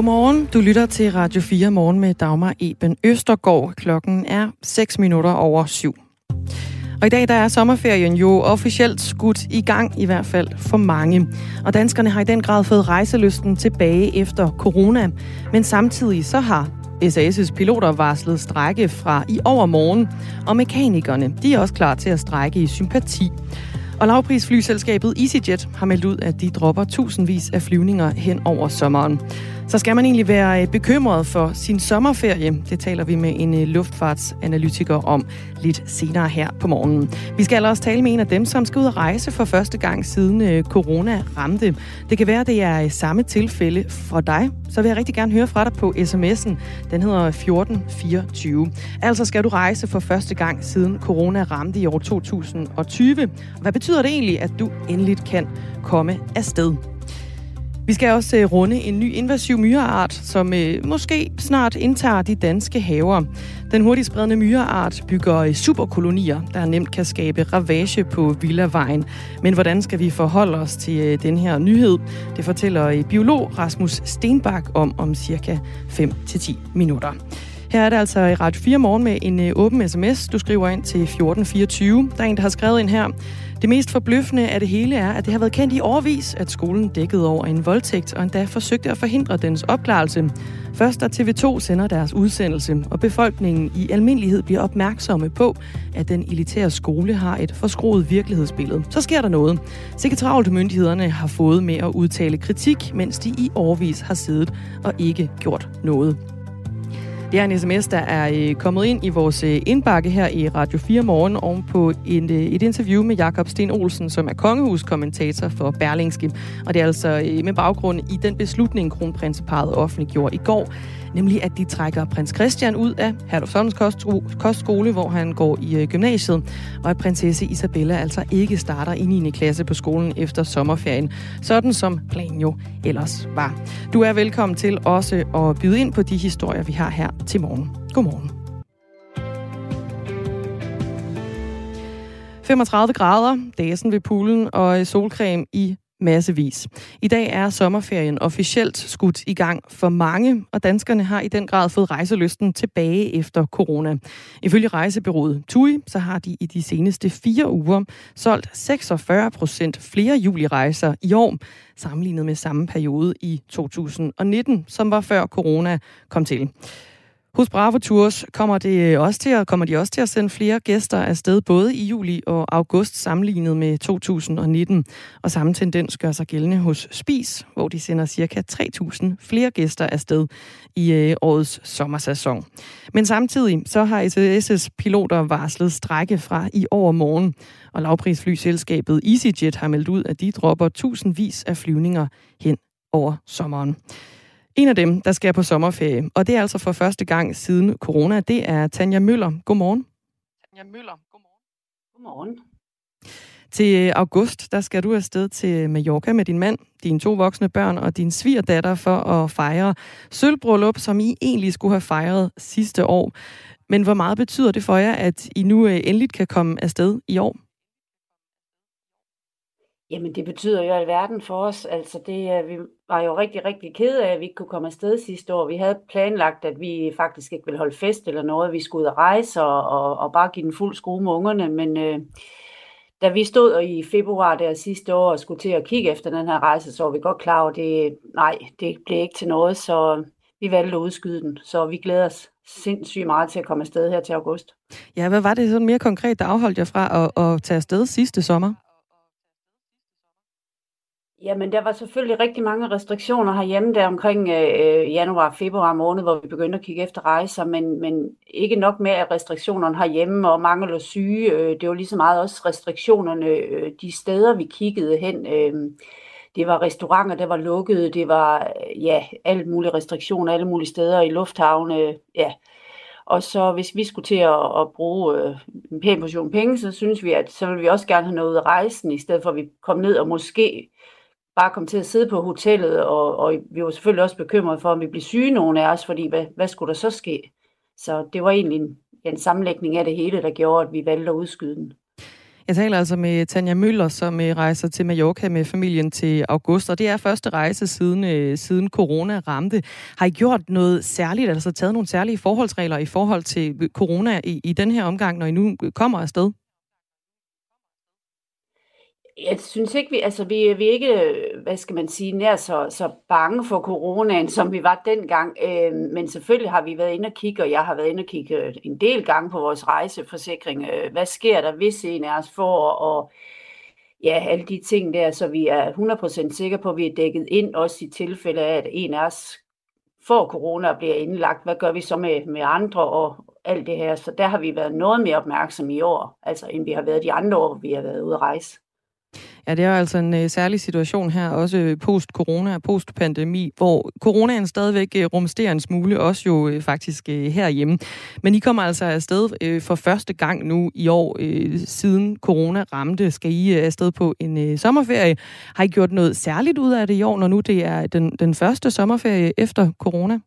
Godmorgen. Du lytter til Radio 4 morgen med Dagmar Eben Østergaard. Klokken er 6 minutter over syv. Og i dag der er sommerferien jo officielt skudt i gang, i hvert fald for mange. Og danskerne har i den grad fået rejselysten tilbage efter corona. Men samtidig så har SAS' piloter varslet strække fra i overmorgen, og mekanikerne de er også klar til at strække i sympati. Og lavprisflyselskabet EasyJet har meldt ud, at de dropper tusindvis af flyvninger hen over sommeren. Så skal man egentlig være øh, bekymret for sin sommerferie. Det taler vi med en øh, luftfartsanalytiker om lidt senere her på morgenen. Vi skal også tale med en af dem, som skal ud og rejse for første gang siden øh, corona ramte. Det kan være, det er samme tilfælde for dig. Så vil jeg rigtig gerne høre fra dig på sms'en. Den hedder 1424. Altså skal du rejse for første gang siden corona ramte i år 2020. Hvad betyder det egentlig, at du endelig kan komme afsted? Vi skal også uh, runde en ny invasiv myreart, som øh, måske snart indtager de danske haver. Den hurtigt spredende myreart bygger uh, superkolonier, der nemt kan skabe ravage på Villavejen. Men hvordan skal vi forholde os til den her nyhed? Det fortæller biolog Rasmus Stenbak om om cirka 5-10 minutter. Her er det altså i Radio 4 morgen med en øh, åben sms. Du skriver ind til 1424. Der er en, der har skrevet ind her. Det mest forbløffende af det hele er, at det har været kendt i årvis, at skolen dækkede over en voldtægt og endda forsøgte at forhindre dens opklarelse. Først da TV2 sender deres udsendelse, og befolkningen i almindelighed bliver opmærksomme på, at den elitære skole har et forskroet virkelighedsbillede. Så sker der noget. Sikke travlt myndighederne har fået med at udtale kritik, mens de i årvis har siddet og ikke gjort noget. Det er en sms, der er øh, kommet ind i vores øh, indbakke her i Radio 4 Morgen oven på en, øh, et interview med Jakob Sten Olsen, som er kongehuskommentator for Berlingske. Og det er altså med baggrund i den beslutning, kronprinseparet offentliggjorde i går, nemlig at de trækker prins Christian ud af Herlufsholms kostskole, hvor han går i øh, gymnasiet, og at prinsesse Isabella altså ikke starter i 9. klasse på skolen efter sommerferien, sådan som planen jo ellers var. Du er velkommen til også at byde ind på de historier, vi har her til morgen. Godmorgen. 35 grader, dasen ved poolen og solcreme i massevis. I dag er sommerferien officielt skudt i gang for mange, og danskerne har i den grad fået rejselysten tilbage efter corona. Ifølge rejsebyrået TUI, så har de i de seneste fire uger solgt 46 procent flere julirejser i år, sammenlignet med samme periode i 2019, som var før corona kom til. Hos Bravo Tours kommer, det øh, også til at, kommer de også til at sende flere gæster afsted, både i juli og august sammenlignet med 2019. Og samme tendens gør sig gældende hos Spis, hvor de sender ca. 3.000 flere gæster afsted i øh, årets sommersæson. Men samtidig så har SAS' piloter varslet strække fra i overmorgen, og lavprisflyselskabet EasyJet har meldt ud, at de dropper tusindvis af flyvninger hen over sommeren. En af dem, der skal på sommerferie, og det er altså for første gang siden corona, det er Tanja Møller. Godmorgen. Tanja Møller, godmorgen. Godmorgen. Til august, der skal du afsted til Mallorca med din mand, dine to voksne børn og din svigerdatter for at fejre sølvbryllup, som I egentlig skulle have fejret sidste år. Men hvor meget betyder det for jer, at I nu øh, endelig kan komme afsted i år? Jamen, det betyder jo alverden for os. Altså, det, vi var jo rigtig, rigtig kede af, at vi ikke kunne komme afsted sidste år. Vi havde planlagt, at vi faktisk ikke ville holde fest eller noget. Vi skulle ud og rejse og, og, og bare give den fuld skrue med ungerne. Men øh, da vi stod i februar der sidste år og skulle til at kigge efter den her rejse, så var vi godt klar over, at det, nej, det blev ikke til noget. Så vi valgte at udskyde den. Så vi glæder os sindssygt meget til at komme afsted her til august. Ja, hvad var det sådan mere konkret, der afholdt jer fra at, at tage afsted sidste sommer? Jamen, der var selvfølgelig rigtig mange restriktioner herhjemme der omkring øh, øh, januar februar måned, hvor vi begyndte at kigge efter rejser, men, men ikke nok med, at restriktionerne herhjemme og mangel og syge, øh, det var lige så meget også restriktionerne øh, de steder, vi kiggede hen. Øh, det var restauranter, der var lukkede, det var øh, ja, alle mulige restriktioner, alle mulige steder i lufthavne, ja. Og så hvis vi skulle til at, at bruge øh, en pæn portion penge, så synes vi, at så vil vi også gerne have noget ud af rejsen, i stedet for at vi kom ned og måske bare kom til at sidde på hotellet, og, og vi var selvfølgelig også bekymrede for, om vi blev syge nogen af os, fordi hvad, hvad skulle der så ske? Så det var egentlig en, en sammenlægning af det hele, der gjorde, at vi valgte at udskyde den. Jeg taler altså med Tanja Møller, som øh, rejser til Mallorca med familien til august, og det er første rejse siden, øh, siden corona ramte. Har I gjort noget særligt, altså taget nogle særlige forholdsregler i forhold til corona i, i den her omgang, når I nu kommer afsted? Jeg synes ikke, vi, altså vi, vi er ikke, hvad skal man sige, nær så, så bange for coronaen, som vi var dengang. Øh, men selvfølgelig har vi været inde og kigge, og jeg har været inde og kigge en del gange på vores rejseforsikring. Øh, hvad sker der, hvis en af os får, og ja, alle de ting der, så vi er 100% sikre på, at vi er dækket ind, også i tilfælde af, at en af os får corona og bliver indlagt. Hvad gør vi så med, med andre og alt det her? Så der har vi været noget mere opmærksomme i år, altså end vi har været de andre år, hvor vi har været ude at rejse. Ja, det er altså en øh, særlig situation her, også øh, post-corona og post-pandemi, hvor coronaen stadigvæk øh, rumsterer en smule, også jo øh, faktisk øh, herhjemme. Men I kommer altså afsted øh, for første gang nu i år, øh, siden corona ramte. Skal I øh, afsted på en øh, sommerferie? Har I gjort noget særligt ud af det i år, når nu det er den, den første sommerferie efter corona?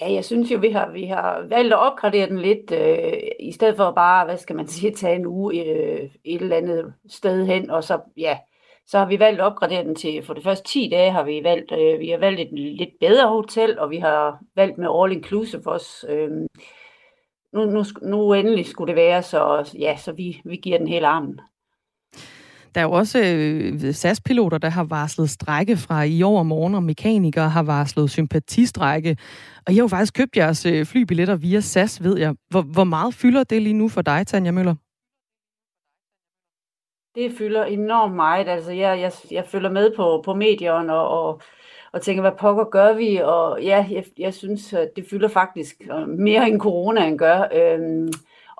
Ja, jeg synes jo, vi har, vi har valgt at opgradere den lidt, øh, i stedet for bare, hvad skal man sige, tage en uge øh, et eller andet sted hen, og så, ja, så har vi valgt at opgradere den til, for de første 10 dage har vi valgt, øh, vi har valgt et lidt bedre hotel, og vi har valgt med all inclusive også. Øh, nu, nu, nu endelig skulle det være, så ja, så vi, vi giver den hele armen. Der er jo også øh, SAS-piloter, der har varslet strække fra i år og morgen, og mekanikere har varslet sympatistrække. Og I har jo faktisk købt jeres øh, flybilletter via SAS, ved jeg. Hvor, hvor meget fylder det lige nu for dig, Tanja Møller? Det fylder enormt meget. Altså, jeg, jeg, jeg følger med på, på medierne og, og, og tænker, hvad pokker gør vi? Og ja, jeg, jeg synes, at det fylder faktisk øh, mere end corona end gør. Øhm,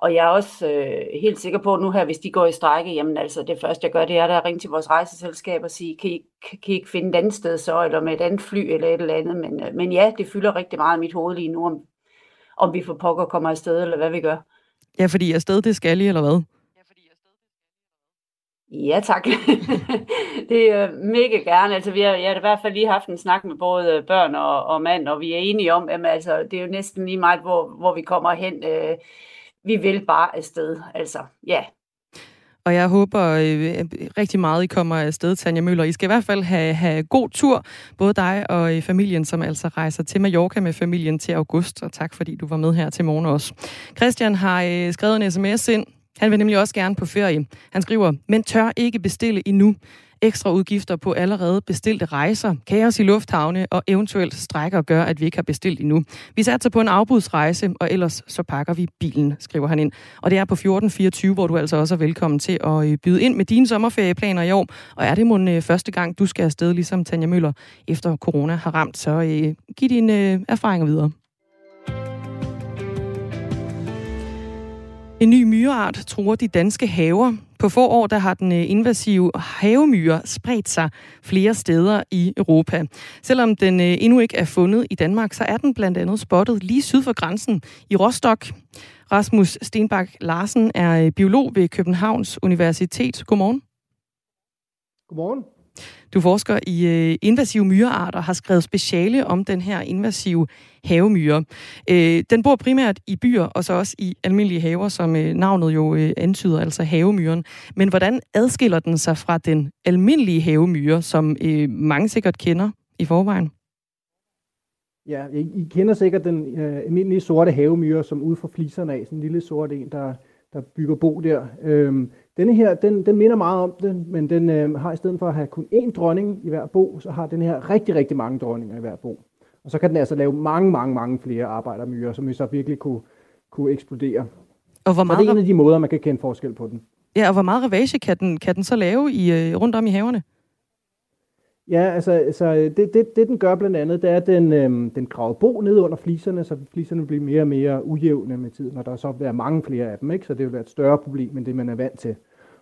og jeg er også øh, helt sikker på, at nu her, hvis de går i strække, jamen altså det første, jeg gør, det er at ringe til vores rejseselskab og sige, kan I, kan I ikke finde et andet sted så, eller med et andet fly eller et eller andet. Men, øh, men ja, det fylder rigtig meget i mit hoved lige nu, om, om vi får pokker kommer afsted, eller hvad vi gør. Ja, fordi afsted, det skal I, eller hvad? Ja, tak. det er mega gerne. Altså, vi har, jeg har i hvert fald lige haft en snak med både børn og, og mand, og vi er enige om, at altså, det er jo næsten lige meget, hvor, hvor vi kommer hen. Øh, vi vil bare afsted. Altså, ja. Og jeg håber øh, rigtig meget, I kommer afsted, Tanja Møller. I skal i hvert fald have, have god tur, både dig og øh, familien, som altså rejser til Mallorca med familien til august. Og tak, fordi du var med her til morgen også. Christian har øh, skrevet en sms ind. Han vil nemlig også gerne på ferie. Han skriver, men tør ikke bestille endnu ekstra udgifter på allerede bestilte rejser, kaos i lufthavne og eventuelt strækker gør, at vi ikke har bestilt endnu. Vi satser på en afbudsrejse, og ellers så pakker vi bilen, skriver han ind. Og det er på 1424, hvor du altså også er velkommen til at øh, byde ind med dine sommerferieplaner i år. Og er det mon øh, første gang, du skal afsted, ligesom Tanja Møller, efter corona har ramt, så øh, giv dine øh, erfaringer videre. En ny myreart truer de danske haver. På få år der har den øh, invasive havemyre spredt sig flere steder i Europa. Selvom den øh, endnu ikke er fundet i Danmark, så er den blandt andet spottet lige syd for grænsen i Rostock. Rasmus Stenbak Larsen er øh, biolog ved Københavns Universitet. Godmorgen. Godmorgen. Du forsker i øh, invasive myrearter har skrevet speciale om den her invasive havemyre. Øh, den bor primært i byer og så også i almindelige haver, som øh, navnet jo øh, antyder, altså havemyren. Men hvordan adskiller den sig fra den almindelige havemyre, som øh, mange sikkert kender i forvejen? Ja, I kender sikkert den øh, almindelige sorte havemyre, som ude fra fliserne af, sådan en lille sort en, der, der bygger bo der. Øhm, denne her, den, den minder meget om den, men den øh, har i stedet for at have kun én dronning i hver bo, så har den her rigtig, rigtig mange dronninger i hver bo. Og så kan den altså lave mange, mange, mange flere arbejdermyrer, som vi så virkelig kunne, kunne eksplodere. Og, hvor meget... og det er en af de måder, man kan kende forskel på den. Ja, og hvor meget ravage kan den, kan den så lave i, øh, rundt om i haverne? Ja, altså, altså det, det, det den gør blandt andet, det er, at den, øhm, den graver bo ned under fliserne, så fliserne bliver mere og mere ujævne med tiden, og der så være mange flere af dem, ikke? så det vil være et større problem end det, man er vant til.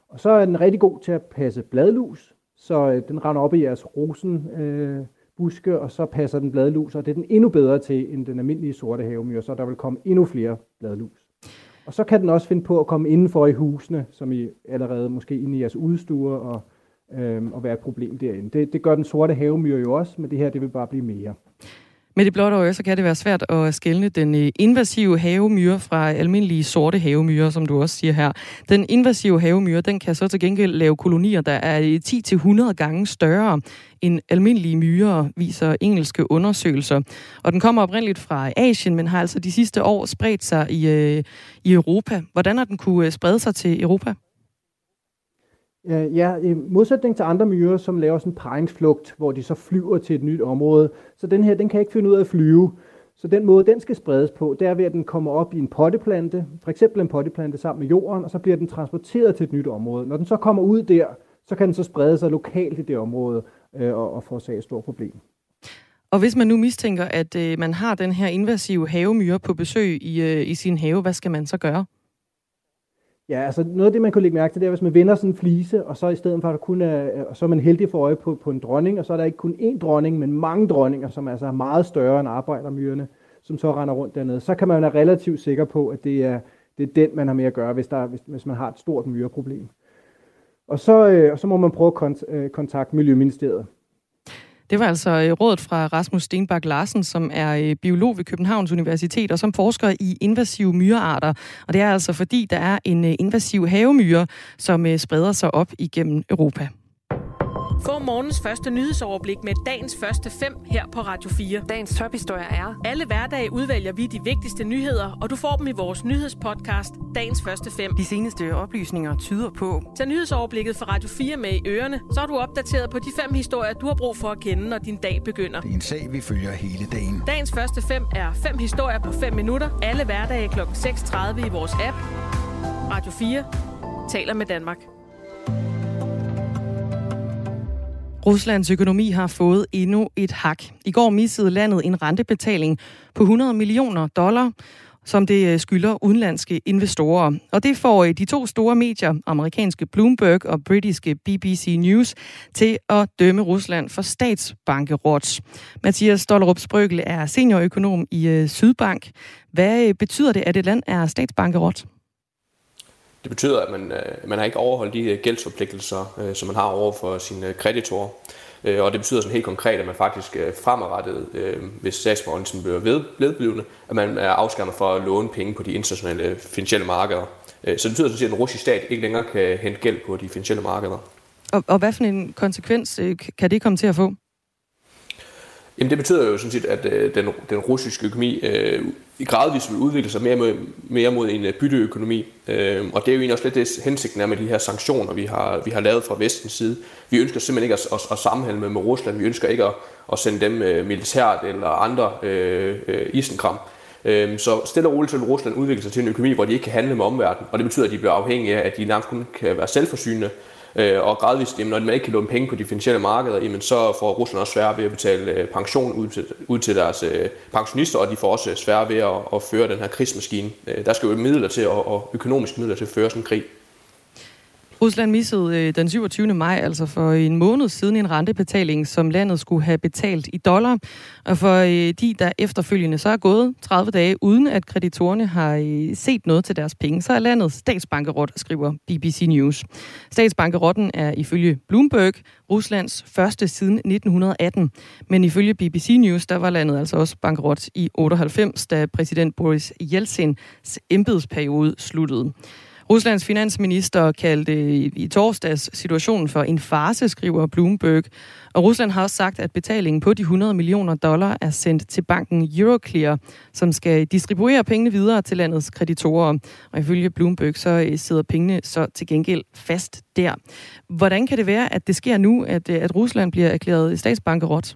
Og så er den rigtig god til at passe bladlus, så øh, den render op i jeres rosen øh, buske, og så passer den bladlus, og det er den endnu bedre til end den almindelige sorte havemyr, så der vil komme endnu flere bladlus. Og så kan den også finde på at komme indenfor i husene, som I allerede måske inde i jeres udstuer, og øh, og være et problem derinde. Det, det gør den sorte havemyr jo også, men det her det vil bare blive mere. Med det blotte øje, så kan det være svært at skelne den øh, invasive havemyre fra almindelige sorte havemyre, som du også siger her. Den invasive havemyre, den kan så til gengæld lave kolonier, der er øh, 10-100 gange større end almindelige myrer, viser engelske undersøgelser. Og den kommer oprindeligt fra Asien, men har altså de sidste år spredt sig i, øh, i Europa. Hvordan har den kunne sprede sig til Europa? Ja, i modsætning til andre myrer, som laver sådan en paringsflugt, hvor de så flyver til et nyt område, så den her, den kan ikke finde ud af at flyve. Så den måde, den skal spredes på, det er ved, at den kommer op i en potteplante, for eksempel en potteplante sammen med jorden, og så bliver den transporteret til et nyt område. Når den så kommer ud der, så kan den så sprede sig lokalt i det område øh, og, og forårsage et stort problem. Og hvis man nu mistænker, at øh, man har den her invasive havemyre på besøg i, øh, i sin have, hvad skal man så gøre? Ja, altså noget af det, man kunne lægge mærke til, det er, hvis man vender sådan en flise, og så i stedet for, at der kun er, og så er man heldig for øje på, på en dronning, og så er der ikke kun én dronning, men mange dronninger, som altså er meget større end arbejdermyrene, som så render rundt dernede. Så kan man være relativt sikker på, at det er, det er den, man har med at gøre, hvis, der, hvis, hvis man har et stort myreproblem. Og så, øh, og så må man prøve at kont- øh, kontakte Miljøministeriet. Det var altså øh, rådet fra Rasmus Stenbak Larsen, som er øh, biolog ved Københavns Universitet og som forsker i invasive myrearter. Og det er altså fordi, der er en øh, invasiv havemyre, som spreder sig op igennem Europa. Få morgens første nyhedsoverblik med dagens første fem her på Radio 4. Dagens tophistorie er... Alle hverdage udvælger vi de vigtigste nyheder, og du får dem i vores nyhedspodcast, Dagens første fem. De seneste oplysninger tyder på... Tag nyhedsoverblikket fra Radio 4 med i ørerne, så er du opdateret på de fem historier, du har brug for at kende, når din dag begynder. Det er en sag, vi følger hele dagen. Dagens første fem er fem historier på 5 minutter. Alle hverdage kl. 6.30 i vores app. Radio 4 taler med Danmark. Ruslands økonomi har fået endnu et hak. I går missede landet en rentebetaling på 100 millioner dollar, som det øh, skylder udenlandske investorer. Og det får øh, de to store medier, amerikanske Bloomberg og britiske BBC News, til at dømme Rusland for statsbankerot. Mathias Stollerup Sprøgel er seniorøkonom i øh, Sydbank. Hvad betyder det, at et land er statsbankerot? Det betyder, at man, øh, man har ikke overholdt de øh, gældsforpligtelser, øh, som man har over for sine kreditorer. Og det betyder sådan helt konkret, at man faktisk fremadrettet, hvis statsborgerelsen bliver vedblivende, at man er afskærmet for at låne penge på de internationale finansielle markeder. Så det betyder sådan set, at den russiske stat ikke længere kan hente gæld på de finansielle markeder. Og, og hvad for en konsekvens kan det komme til at få? Jamen det betyder jo sådan set, at øh, den, den russiske økonomi øh, gradvist vil udvikle sig mere mod, mere mod en øh, bytteøkonomi. Øh, og det er jo egentlig også lidt det hensigten er med de her sanktioner, vi har, vi har lavet fra vestens side. Vi ønsker simpelthen ikke at, at, at sammenhænge med, med Rusland. Vi ønsker ikke at, at sende dem øh, militært eller andre øh, øh, isenkram. Øh, så stille og roligt så vil Rusland udvikle sig til en økonomi, hvor de ikke kan handle med omverdenen. Og det betyder, at de bliver afhængige af, at de nærmest kun kan være selvforsynende Øh, og gradvist, jamen, når man ikke kan låne penge på de finansielle markeder, jamen, så får Rusland også svært ved at betale øh, pension ud til, ud til deres øh, pensionister, og de får også øh, svært ved at, at føre den her krigsmaskine. Øh, der skal jo midler til, og, og økonomiske midler til at føre sådan en krig. Rusland missede øh, den 27. maj, altså for en måned siden, en rentebetaling, som landet skulle have betalt i dollar. Og for øh, de, der efterfølgende så er gået 30 dage, uden at kreditorerne har øh, set noget til deres penge, så er landet statsbankerot, skriver BBC News. Statsbankerotten er ifølge Bloomberg Ruslands første siden 1918. Men ifølge BBC News, der var landet altså også bankerot i 98, da præsident Boris Jeltsins embedsperiode sluttede. Ruslands finansminister kaldte i torsdags situationen for en farse, skriver Bloomberg. Og Rusland har også sagt, at betalingen på de 100 millioner dollar er sendt til banken Euroclear, som skal distribuere pengene videre til landets kreditorer. Og ifølge Bloomberg så øh, sidder pengene så til gengæld fast der. Hvordan kan det være, at det sker nu, at, øh, at Rusland bliver erklæret statsbankerot?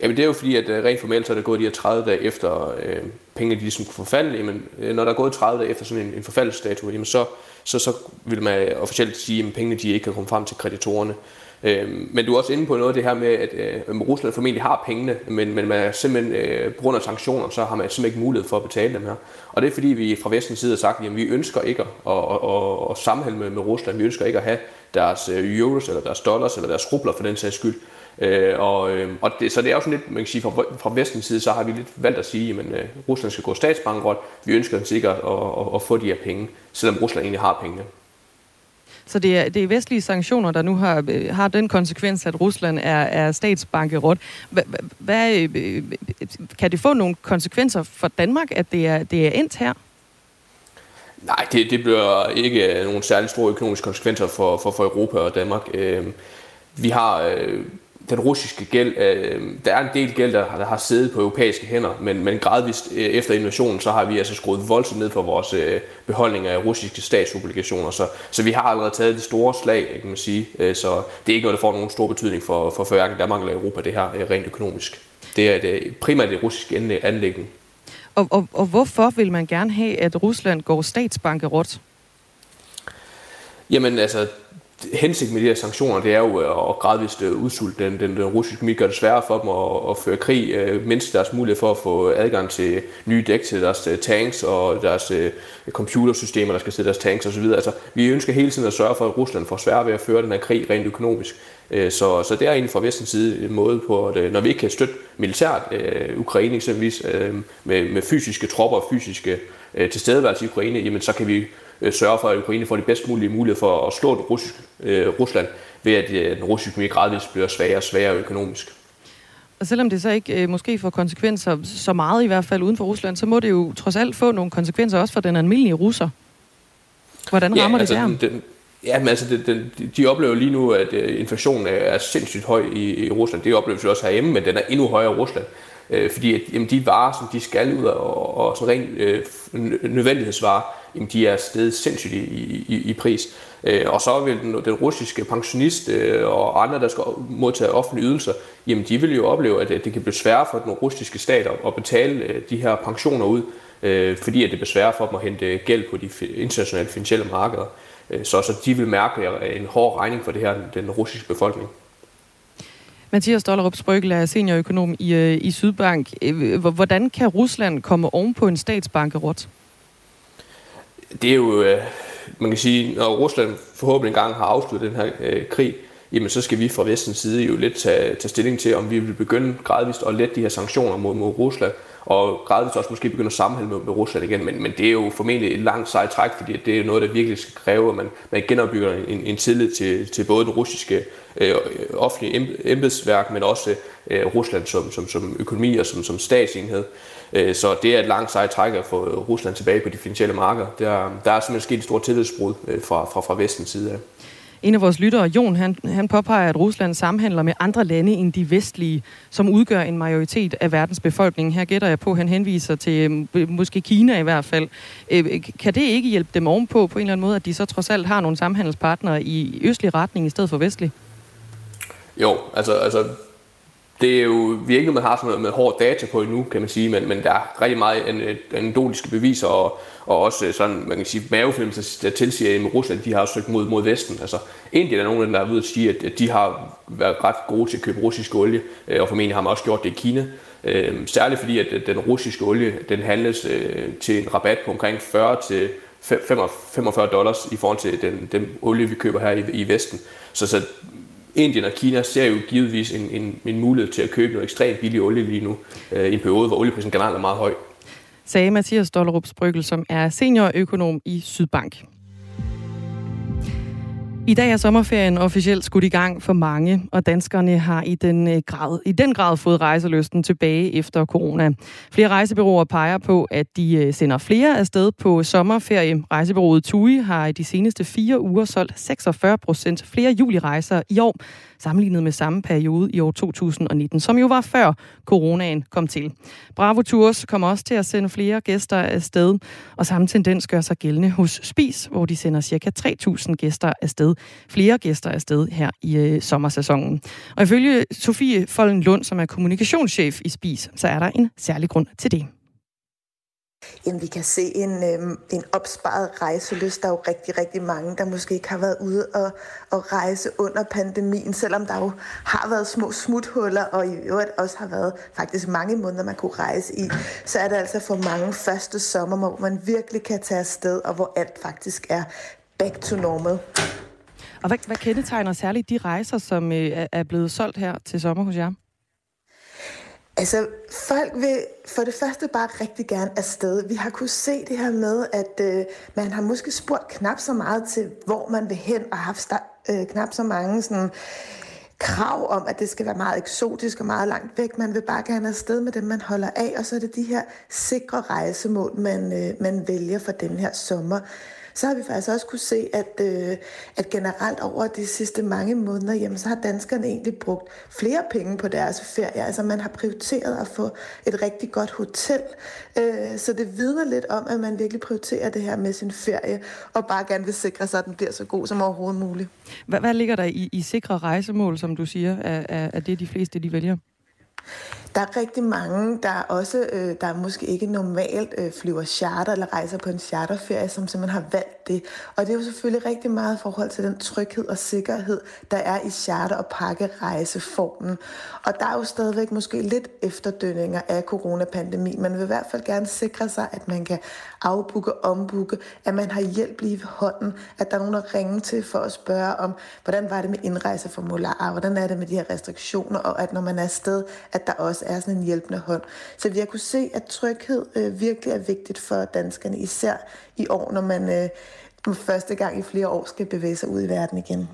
Jamen det er jo fordi, at øh, rent formelt så er der gået de her 30 dage efter øh, pengene de ligesom kunne forfalde. Jamen, øh, når der er gået 30 dage efter sådan en, en forfaldsdato, jamen så, så, så vil man øh, officielt sige, at pengene de ikke kan komme frem til kreditorerne. Øh, men du er også inde på noget af det her med, at øh, Rusland formentlig har pengene, men, men man er simpelthen, øh, på grund af sanktioner, så har man simpelthen ikke mulighed for at betale dem her. Og det er fordi, vi fra vestens side har sagt, at vi ønsker ikke at, at, at, at sammenhælde med, med Rusland. Vi ønsker ikke at have deres euros, eller deres dollars, eller deres rubler for den sags skyld. Øh, og, øh, og det, så det er jo sådan lidt, man kan sige, fra, fra vestens side, så har vi lidt valgt at sige, at øh, Rusland skal gå statsbankrot. Vi ønsker sikkert at, at, at få de her penge, selvom Rusland egentlig har pengene. Så det er, det er vestlige sanktioner, der nu har, øh, har den konsekvens, at Rusland er, er statsbankerot. Hvad, øh, kan det få nogle konsekvenser for Danmark, at det er, det er endt her? Nej, det, det bliver ikke nogen særlig store økonomiske konsekvenser for, for, for Europa og Danmark. Øh, vi har øh, den russiske gæld, øh, der er en del gæld, der, der har siddet på europæiske hænder, men, men gradvist øh, efter invasionen, så har vi altså skruet voldsomt ned for vores øh, beholdning af russiske statsobligationer, så, så vi har allerede taget det store slag, kan man sige, øh, så det er ikke noget, der får nogen stor betydning for, for hverken Danmark eller Europa, det her øh, rent økonomisk. Det er det, primært det russiske anlæggende. Og, og, og hvorfor vil man gerne have, at Rusland går statsbankerot? Jamen altså, hensigt med de her sanktioner, det er jo øh, at gradvist øh, udsulte den, den, den russiske økonomi, gør det sværere for dem at, at føre krig, øh, mindst deres mulighed for at få adgang til nye dæk til deres øh, tanks og deres computersystemer, der skal sidde deres tanks osv. Altså, vi ønsker hele tiden at sørge for, at Rusland får sværere ved at føre den her krig rent økonomisk. Så, så det er egentlig fra vestens side en måde på, at når vi ikke kan støtte militært øh, Ukraine eksempelvis øh, med, med fysiske tropper og fysiske øh, tilstedeværelse i Ukraine, jamen så kan vi øh, sørge for, at Ukraine får de bedst mulige muligheder for at slå det russisk, øh, Rusland, ved at øh, den russiske økonomi gradvist bliver svagere og svagere økonomisk. Og selvom det så ikke øh, måske får konsekvenser så meget i hvert fald uden for Rusland, så må det jo trods alt få nogle konsekvenser også for den almindelige russer. Hvordan rammer ja, altså, det der? Den, Ja, men altså, det, den, de oplever lige nu, at uh, inflationen er, er sindssygt høj i, i Rusland. Det oplever vi også herhjemme, men den er endnu højere i Rusland. Øh, fordi at, jamen, de varer, som de skal ud og, og sådan rent øh, nødvendighedsvarer, jamen, de er stedet sindssygt i, i, i pris. Øh, og så vil den, den russiske pensionist øh, og andre, der skal modtage offentlige ydelser, jamen de vil jo opleve, at det kan blive sværere for den russiske stat at betale øh, de her pensioner ud, øh, fordi at det bliver sværere for dem at hente gæld på de internationale finansielle markeder. Øh, så, så de vil mærke en hård regning for det her, den russiske befolkning. Mathias Dollerup Sprøgel er seniorøkonom i, øh, i Sydbank. Øh, hvordan kan Rusland komme oven på en statsbankerot? det er jo, øh, man kan sige, når Rusland forhåbentlig engang har afsluttet den her øh, krig, jamen så skal vi fra vestens side jo lidt tage, tage stilling til, om vi vil begynde gradvist at lette de her sanktioner mod, mod Rusland, og gradvist også måske begynde at sammenhælde med, med Rusland igen. Men, men det er jo formentlig et langt sejt træk, fordi det er noget, der virkelig skal kræve, at man, man genopbygger en, en tillid til, til både den russiske øh, offentlige embedsværk, men også øh, Rusland som, som, som økonomi og som, som statsenhed. Øh, så det er et langt sejt træk at få Rusland tilbage på de finansielle markeder. Der, der er simpelthen sket et stort tillidsbrud øh, fra, fra, fra vestens side af. En af vores lyttere, Jon, han, han påpeger, at Rusland samhandler med andre lande end de vestlige, som udgør en majoritet af verdens befolkning. Her gætter jeg på, at han henviser til mm, måske Kina i hvert fald. Øh, øh, kan det ikke hjælpe dem ovenpå på en eller anden måde, at de så trods alt har nogle samhandelspartnere i østlig retning i stedet for vestlig? Jo, altså, altså det er jo vi er ikke noget, man har sådan noget med hård data på endnu, kan man sige, men, men der er rigtig meget anekdotiske beviser og, og også sådan, man kan sige, mavefilm, der tilsiger, at Rusland de har søgt mod, mod Vesten. Altså, Indien er nogen af dem, der er ved at sige, at de har været ret gode til at købe russisk olie, øh, og formentlig har man også gjort det i Kina. Øh, særligt fordi, at den russiske olie, den handles øh, til en rabat på omkring 40 til 45 dollars i forhold til den, den olie, vi køber her i, i Vesten. Så, så Indien og Kina ser jo givetvis en, en, en mulighed til at købe noget ekstremt billig olie lige nu, øh, i en periode, hvor olieprisen generelt er meget høj. Sagde Mathias Dollerup Sprøgel, som er seniorøkonom i Sydbank. I dag er sommerferien officielt skudt i gang for mange, og danskerne har i den, øh, grad, i den grad fået rejseløsten tilbage efter corona. Flere rejsebyråer peger på, at de øh, sender flere afsted på sommerferie. Rejsebureauet TUI har i de seneste fire uger solgt 46 procent flere julirejser i år, sammenlignet med samme periode i år 2019, som jo var før coronaen kom til. Bravo Tours kommer også til at sende flere gæster afsted, og samme tendens gør sig gældende hos Spis, hvor de sender ca. 3.000 gæster afsted. Flere gæster afsted her i øh, sommersæsonen. Og ifølge Sofie Follen Lund, som er kommunikationschef i Spis, så er der en særlig grund til det. Jamen, vi kan se en, øh, en opsparet rejselyst. Der er jo rigtig, rigtig mange, der måske ikke har været ude og, og rejse under pandemien, selvom der jo har været små smuthuller, og i øvrigt også har været faktisk mange måneder, man kunne rejse i. Så er det altså for mange første sommer, hvor man virkelig kan tage afsted, og hvor alt faktisk er back to normal. Og hvad, hvad kendetegner særligt de rejser, som øh, er blevet solgt her til sommer hos jer? Altså, folk vil for det første bare rigtig gerne afsted. Vi har kunnet se det her med, at øh, man har måske spurgt knap så meget til, hvor man vil hen, og haft øh, knap så mange sådan, krav om, at det skal være meget eksotisk og meget langt væk. Man vil bare gerne afsted med dem, man holder af, og så er det de her sikre rejsemål, man, øh, man vælger for den her sommer så har vi faktisk også kunne se, at, øh, at generelt over de sidste mange måneder, jamen, så har danskerne egentlig brugt flere penge på deres ferie. Altså man har prioriteret at få et rigtig godt hotel. Øh, så det vidner lidt om, at man virkelig prioriterer det her med sin ferie, og bare gerne vil sikre sig, at den bliver så god som overhovedet muligt. Hvad, hvad ligger der i, i sikre rejsemål, som du siger, er, er, er det de fleste, de vælger? Der er rigtig mange, der også, øh, der måske ikke normalt øh, flyver charter eller rejser på en charterferie, som simpelthen har valgt det. Og det er jo selvfølgelig rigtig meget i forhold til den tryghed og sikkerhed, der er i charter- og pakkerejseformen. Og der er jo stadigvæk måske lidt efterdønninger af coronapandemi. Man vil i hvert fald gerne sikre sig, at man kan afbooke, ombooke, at man har hjælp lige ved hånden, at der er nogen, at ringe til for at spørge om, hvordan var det med indrejseformularer, hvordan er det med de her restriktioner, og at når man er afsted, at der også er sådan en hjælpende hånd. Så vi har kunne se, at tryghed øh, virkelig er vigtigt for danskerne, især i år, når man øh, første gang i flere år skal bevæge sig ud i verden igen.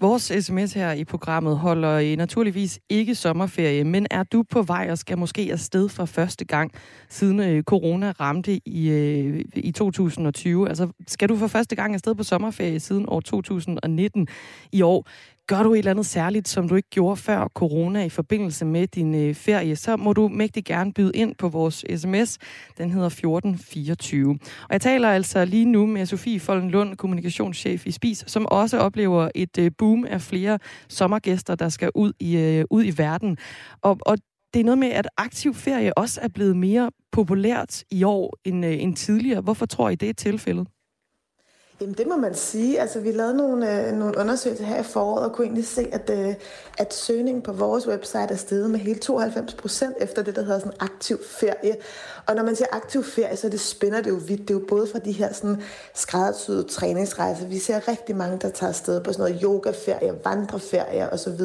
Vores sms her i programmet holder øh, naturligvis ikke sommerferie, men er du på vej og skal måske afsted for første gang, siden øh, corona ramte i, øh, i 2020? Altså, skal du for første gang afsted på sommerferie siden år 2019 i år? Gør du et eller andet særligt, som du ikke gjorde før corona i forbindelse med din øh, ferie, så må du mægtig gerne byde ind på vores sms. Den hedder 1424. Og jeg taler altså lige nu med Sofie Folden Lund, kommunikationschef i Spis, som også oplever et øh, boom af flere sommergæster, der skal ud i, øh, ud i verden. Og, og det er noget med, at aktiv ferie også er blevet mere populært i år end, øh, end tidligere. Hvorfor tror I, det er tilfældet? Jamen det må man sige. Altså vi lavede nogle, øh, nogle undersøgelser her i foråret og kunne egentlig se, at, øh, at søgningen på vores website er steget med hele 92 procent efter det, der hedder sådan aktiv ferie. Og når man siger aktiv ferie, så det spænder det jo vidt. Det er jo både fra de her sådan skræddersyede træningsrejser. Vi ser rigtig mange, der tager afsted på sådan noget yogaferie, vandreferie osv.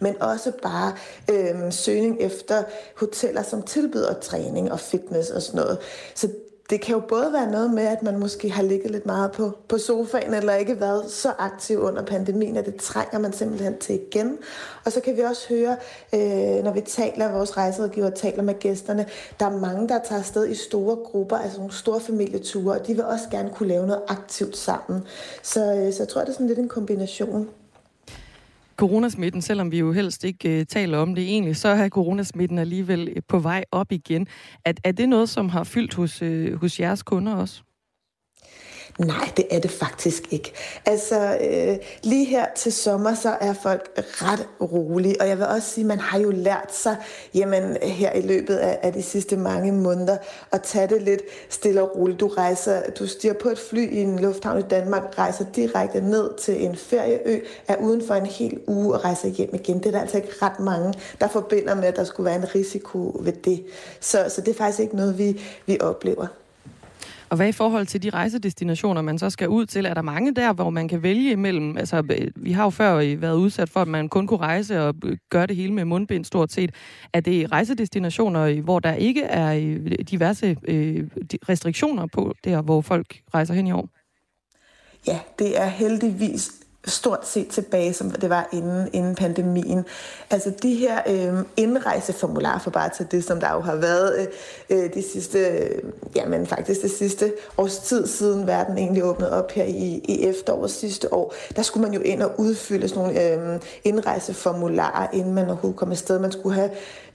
Men også bare øh, søgning efter hoteller, som tilbyder træning og fitness og sådan noget. Så det kan jo både være noget med, at man måske har ligget lidt meget på, på sofaen, eller ikke været så aktiv under pandemien, at det trænger man simpelthen til igen. Og så kan vi også høre, øh, når vi taler, vores rejserådgiver taler med gæsterne, der er mange, der tager afsted i store grupper, altså nogle store familieture, og de vil også gerne kunne lave noget aktivt sammen. Så, øh, så jeg tror, det er sådan lidt en kombination coronasmitten, selvom vi jo helst ikke øh, taler om det egentlig, så er coronasmitten alligevel øh, på vej op igen. Er, er det noget, som har fyldt hos, øh, hos jeres kunder også? Nej, det er det faktisk ikke. Altså, øh, lige her til sommer, så er folk ret rolige, og jeg vil også sige, man har jo lært sig, jamen, her i løbet af, af de sidste mange måneder, at tage det lidt stille og roligt. Du rejser, du stiger på et fly i en lufthavn i Danmark, rejser direkte ned til en ferieø, er uden for en hel uge og rejser hjem igen. Det er der altså ikke ret mange, der forbinder med, at der skulle være en risiko ved det. Så, så det er faktisk ikke noget, vi, vi oplever. Og hvad i forhold til de rejsedestinationer, man så skal ud til? Er der mange der, hvor man kan vælge imellem? Altså, vi har jo før været udsat for, at man kun kunne rejse og øh, gøre det hele med mundbind stort set. Er det rejsedestinationer, hvor der ikke er øh, diverse øh, restriktioner på der, hvor folk rejser hen i år? Ja, det er heldigvis stort set tilbage, som det var inden, inden pandemien. Altså de her øh, indrejseformularer, for bare til det, som der jo har været øh, øh, de sidste, øh, jamen faktisk det sidste års tid siden verden egentlig åbnede op her i, i efteråret sidste år, der skulle man jo ind og udfylde sådan nogle øh, indrejseformularer, inden man overhovedet kom afsted. Man skulle have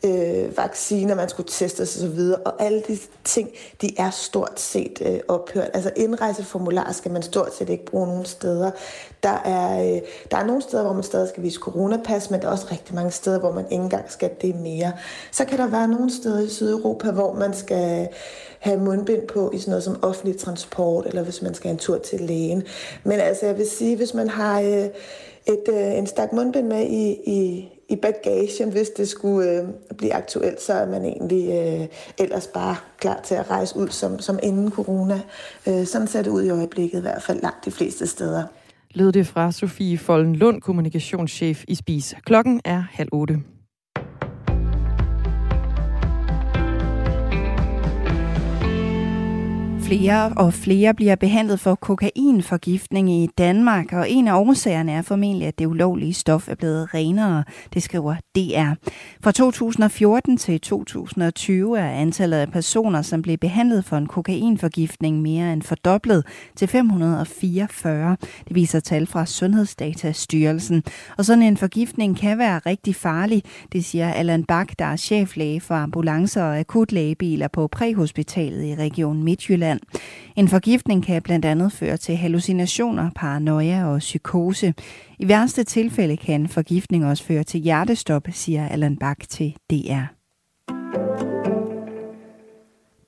øh, vacciner, man skulle testes osv., og alle de ting, de er stort set øh, ophørt. Altså indrejseformularer skal man stort set ikke bruge nogen steder. Der er, øh, der er nogle steder, hvor man stadig skal vise coronapas, men der er også rigtig mange steder, hvor man ikke engang skal det mere. Så kan der være nogle steder i Sydeuropa, hvor man skal have mundbind på i sådan noget som offentlig transport, eller hvis man skal have en tur til lægen. Men altså, jeg vil sige, hvis man har øh, et, øh, en stak mundbind med i, i, i bagagen, hvis det skulle øh, blive aktuelt, så er man egentlig øh, ellers bare klar til at rejse ud som, som inden corona. Øh, sådan ser det ud i øjeblikket, i hvert fald langt de fleste steder. Lød det fra Sofie Folden Lund, kommunikationschef i Spis. Klokken er halv otte. Flere og flere bliver behandlet for kokainforgiftning i Danmark, og en af årsagerne er formentlig, at det ulovlige stof er blevet renere, det skriver DR. Fra 2014 til 2020 er antallet af personer, som blev behandlet for en kokainforgiftning mere end fordoblet til 544. Det viser tal fra Sundhedsdatastyrelsen. Og sådan en forgiftning kan være rigtig farlig, det siger Allan Bak, der er cheflæge for ambulancer og akutlægebiler på præhospitalet i Region Midtjylland. En forgiftning kan blandt andet føre til hallucinationer, paranoia og psykose. I værste tilfælde kan forgiftning også føre til hjertestop, siger Allan Bak til DR.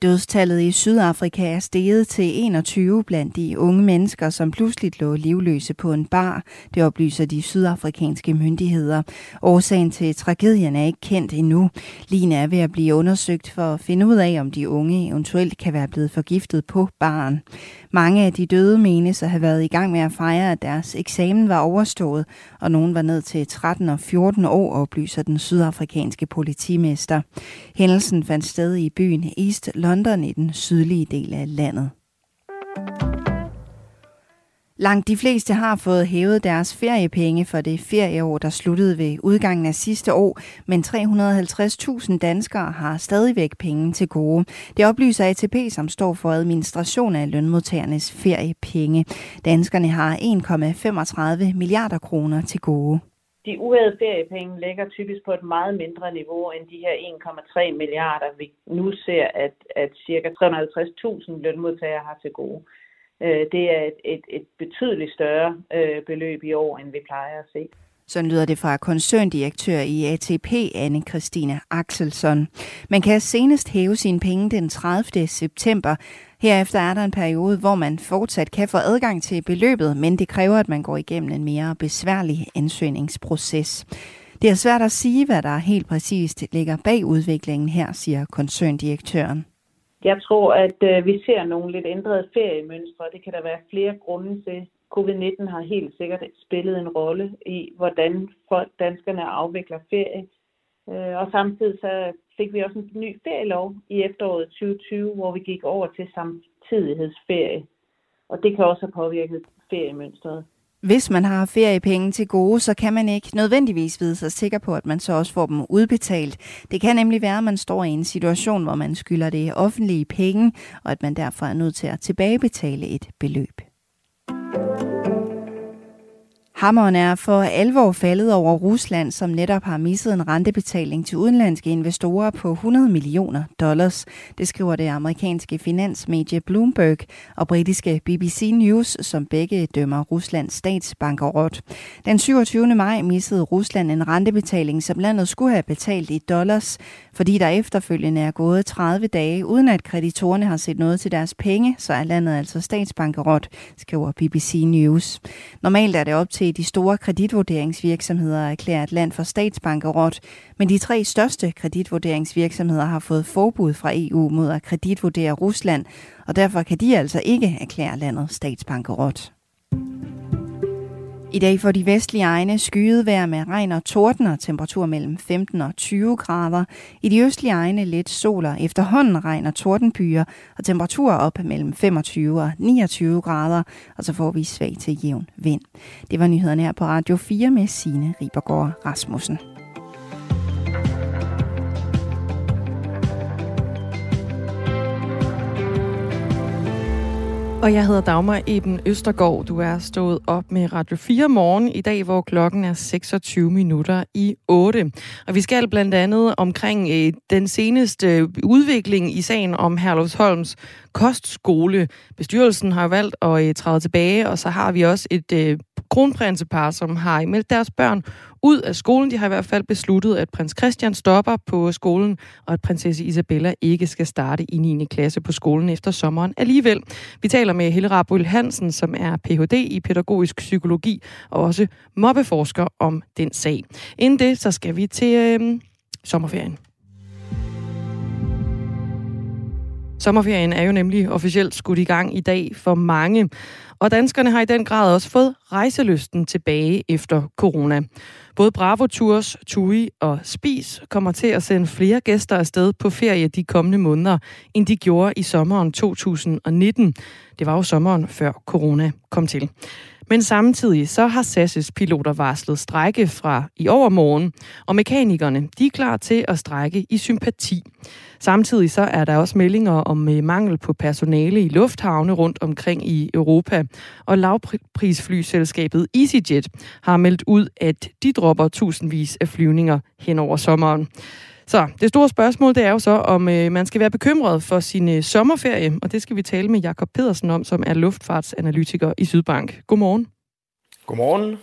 Dødstallet i Sydafrika er steget til 21 blandt de unge mennesker, som pludselig lå livløse på en bar. Det oplyser de sydafrikanske myndigheder. Årsagen til tragedien er ikke kendt endnu. Lina er ved at blive undersøgt for at finde ud af, om de unge eventuelt kan være blevet forgiftet på baren. Mange af de døde menes at have været i gang med at fejre, at deres eksamen var overstået, og nogen var ned til 13 og 14 år, oplyser den sydafrikanske politimester. Hændelsen fandt sted i byen East London i den sydlige del af landet. Langt de fleste har fået hævet deres feriepenge for det ferieår, der sluttede ved udgangen af sidste år, men 350.000 danskere har stadigvæk penge til gode. Det oplyser ATP, som står for administration af lønmodtagernes feriepenge. Danskerne har 1,35 milliarder kroner til gode. De uhævede feriepenge ligger typisk på et meget mindre niveau end de her 1,3 milliarder, vi nu ser, at, at ca. 350.000 lønmodtagere har til gode. Øh, det er et, et, et betydeligt større øh, beløb i år, end vi plejer at se. Sådan lyder det fra koncerndirektør i ATP, anne Christine Axelsson. Man kan senest hæve sine penge den 30. september. Herefter er der en periode, hvor man fortsat kan få adgang til beløbet, men det kræver, at man går igennem en mere besværlig ansøgningsproces. Det er svært at sige, hvad der helt præcist ligger bag udviklingen her, siger koncerndirektøren. Jeg tror, at øh, vi ser nogle lidt ændrede feriemønstre. Det kan der være flere grunde til. Covid-19 har helt sikkert spillet en rolle i, hvordan folk, danskerne afvikler ferie. Øh, og samtidig så fik vi også en ny ferielov i efteråret 2020, hvor vi gik over til samtidighedsferie. Og det kan også have påvirket feriemønstret. Hvis man har feriepenge til gode, så kan man ikke nødvendigvis vide sig sikker på, at man så også får dem udbetalt. Det kan nemlig være, at man står i en situation, hvor man skylder det offentlige penge, og at man derfor er nødt til at tilbagebetale et beløb. Hammeren er for alvor faldet over Rusland, som netop har misset en rentebetaling til udenlandske investorer på 100 millioner dollars. Det skriver det amerikanske finansmedie Bloomberg og britiske BBC News, som begge dømmer Ruslands statsbankerot. Den 27. maj missede Rusland en rentebetaling, som landet skulle have betalt i dollars, fordi der efterfølgende er gået 30 dage, uden at kreditorerne har set noget til deres penge, så er landet altså statsbankerot, skriver BBC News. Normalt er det op til de store kreditvurderingsvirksomheder erklærer et land for statsbankerot, men de tre største kreditvurderingsvirksomheder har fået forbud fra EU mod at kreditvurdere Rusland, og derfor kan de altså ikke erklære landet statsbankerot. I dag får de vestlige egne skyet vejr med regn og torden og temperatur mellem 15 og 20 grader. I de østlige egne lidt sol og efterhånden regn og tordenbyer og temperaturer op mellem 25 og 29 grader. Og så får vi svag til jævn vind. Det var nyhederne her på Radio 4 med Signe Ribergaard Rasmussen. Og jeg hedder Dagmar Eben Østergaard. Du er stået op med Radio 4 morgen i dag, hvor klokken er 26 minutter i 8. Og vi skal blandt andet omkring øh, den seneste øh, udvikling i sagen om Herlufsholms kostskole. Bestyrelsen har valgt at øh, træde tilbage, og så har vi også et øh, kronprinsepar, som har meldt deres børn ud af skolen. De har i hvert fald besluttet, at prins Christian stopper på skolen, og at prinsesse Isabella ikke skal starte i 9. klasse på skolen efter sommeren alligevel. Vi taler med Helle Rabul Hansen, som er Ph.D. i pædagogisk psykologi og også mobbeforsker om den sag. Inden det, så skal vi til øh, sommerferien. Sommerferien er jo nemlig officielt skudt i gang i dag for mange, og danskerne har i den grad også fået rejselysten tilbage efter corona. Både Bravo Tours, TUI og Spis kommer til at sende flere gæster afsted på ferie de kommende måneder, end de gjorde i sommeren 2019. Det var jo sommeren før corona kom til. Men samtidig så har SAS' piloter varslet strække fra i overmorgen, og mekanikerne de er klar til at strække i sympati. Samtidig så er der også meldinger om øh, mangel på personale i lufthavne rundt omkring i Europa, og lavprisflyselskabet EasyJet har meldt ud, at de dropper tusindvis af flyvninger hen over sommeren. Så det store spørgsmål, det er jo så, om øh, man skal være bekymret for sin øh, sommerferie, og det skal vi tale med Jakob Pedersen om, som er luftfartsanalytiker i Sydbank. Godmorgen. Godmorgen.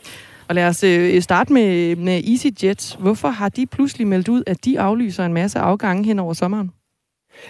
Og lad os øh, starte med, med EasyJet. Hvorfor har de pludselig meldt ud, at de aflyser en masse afgange hen over sommeren?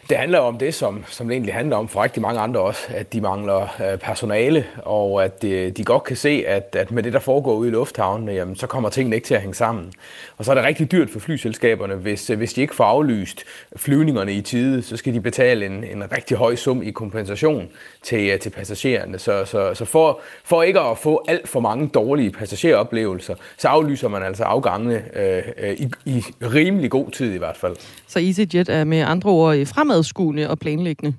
Det handler om det, som, som det egentlig handler om for rigtig mange andre også, at de mangler øh, personale, og at de, de godt kan se, at, at med det, der foregår ude i lufthavnen, jamen, så kommer tingene ikke til at hænge sammen. Og så er det rigtig dyrt for flyselskaberne, hvis, øh, hvis de ikke får aflyst flyvningerne i tide, så skal de betale en, en rigtig høj sum i kompensation til, øh, til passagererne. Så, så, så for, for ikke at få alt for mange dårlige passageroplevelser, så aflyser man altså afgangene øh, øh i, i rimelig god tid i hvert fald. Så EasyJet er med andre ord i fremadskuende og planlæggende?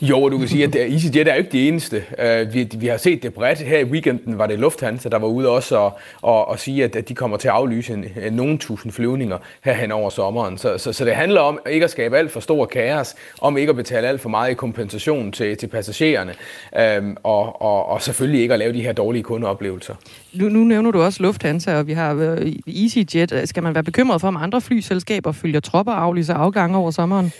Jo, du kan sige, at EasyJet er jo ikke det eneste. Uh, vi, vi har set det bredt. Her i weekenden var det Lufthansa, der var ude også og, og, og sige, at, at de kommer til at aflyse en, nogle tusind flyvninger her hen over sommeren. Så, så, så det handler om ikke at skabe alt for stor kaos, om ikke at betale alt for meget i kompensation til, til passagererne, um, og, og, og selvfølgelig ikke at lave de her dårlige kundeoplevelser. Nu, nu nævner du også Lufthansa, og vi har uh, EasyJet. Skal man være bekymret for, om andre flyselskaber følger tropper og aflyser afgange over sommeren?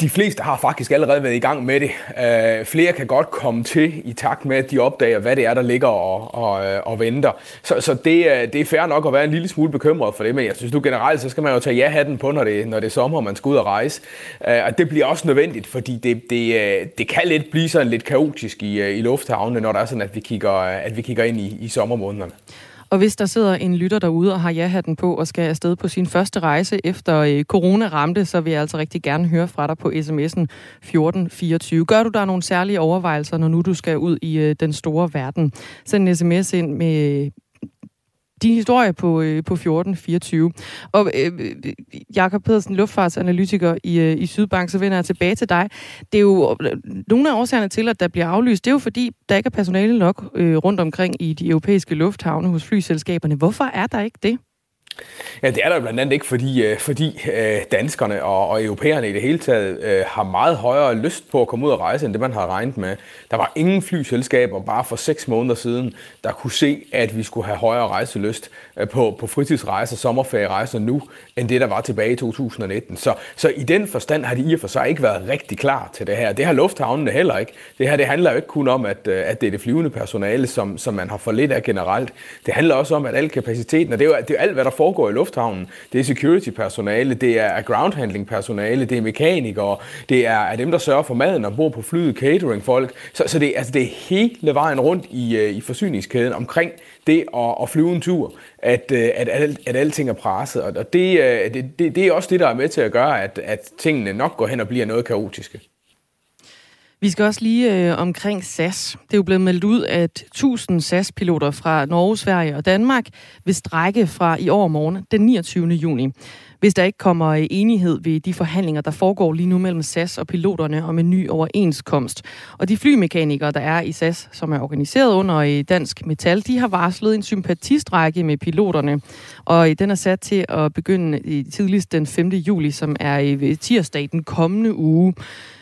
De fleste har faktisk allerede været i gang med det. Øh, flere kan godt komme til i takt med, at de opdager, hvad det er, der ligger og, og, øh, og venter. Så, så det, øh, det er fair nok at være en lille smule bekymret for det, men jeg synes du generelt, så skal man jo tage ja-hatten på, når det, når det er sommer, og man skal ud og rejse. Øh, og det bliver også nødvendigt, fordi det, det, øh, det kan lidt blive sådan lidt kaotisk i, i lufthavnene, når der er sådan, at vi kigger, at vi kigger ind i, i sommermånederne. Og hvis der sidder en lytter derude og har ja-hatten på og skal afsted på sin første rejse efter øh, corona ramte, så vil jeg altså rigtig gerne høre fra dig på sms'en 1424. Gør du der nogle særlige overvejelser, når nu du skal ud i øh, den store verden? Send en sms ind med din historie på, øh, på 1424. Og øh, Jakob Pedersen, luftfartsanalytiker i, øh, i Sydbank, så vender jeg tilbage til dig. Det er jo nogle af årsagerne til, at der bliver aflyst, det er jo fordi, der ikke er personale nok øh, rundt omkring i de europæiske lufthavne hos flyselskaberne. Hvorfor er der ikke det? Ja, det er der blandt andet ikke, fordi, øh, fordi øh, danskerne og, og europæerne i det hele taget øh, har meget højere lyst på at komme ud og rejse, end det man har regnet med. Der var ingen flyselskaber bare for seks måneder siden, der kunne se, at vi skulle have højere rejselyst øh, på, på fritidsrejser, sommerferierejser nu, end det, der var tilbage i 2019. Så, så i den forstand har de i og for sig ikke været rigtig klar til det her. Det har lufthavnene heller ikke. Det her det handler jo ikke kun om, at, at det er det flyvende personale, som, som man har for lidt af generelt. Det handler også om, at al kapaciteten, og det er jo, det er alt, hvad der foregår i lufthavnen. Det er security-personale, det er ground-handling-personale, det er mekanikere, det er, er dem, der sørger for maden og bor på flyet, catering-folk. Så, så det, altså, det er hele vejen rundt i, øh, i forsyningskæden omkring det at, at flyve en tur, at, øh, at, at, at alting er presset. Og det, øh, det, det, det er også det, der er med til at gøre, at, at tingene nok går hen og bliver noget kaotiske. Vi skal også lige øh, omkring SAS. Det er jo blevet meldt ud, at 1000 SAS-piloter fra Norge, Sverige og Danmark vil strække fra i år morgen den 29. juni. Hvis der ikke kommer øh, enighed ved de forhandlinger, der foregår lige nu mellem SAS og piloterne om en ny overenskomst. Og de flymekanikere, der er i SAS, som er organiseret under i Dansk Metal, de har varslet en sympatistrække med piloterne. Og øh, den er sat til at begynde tidligst den 5. juli, som er tirsdag den kommende uge.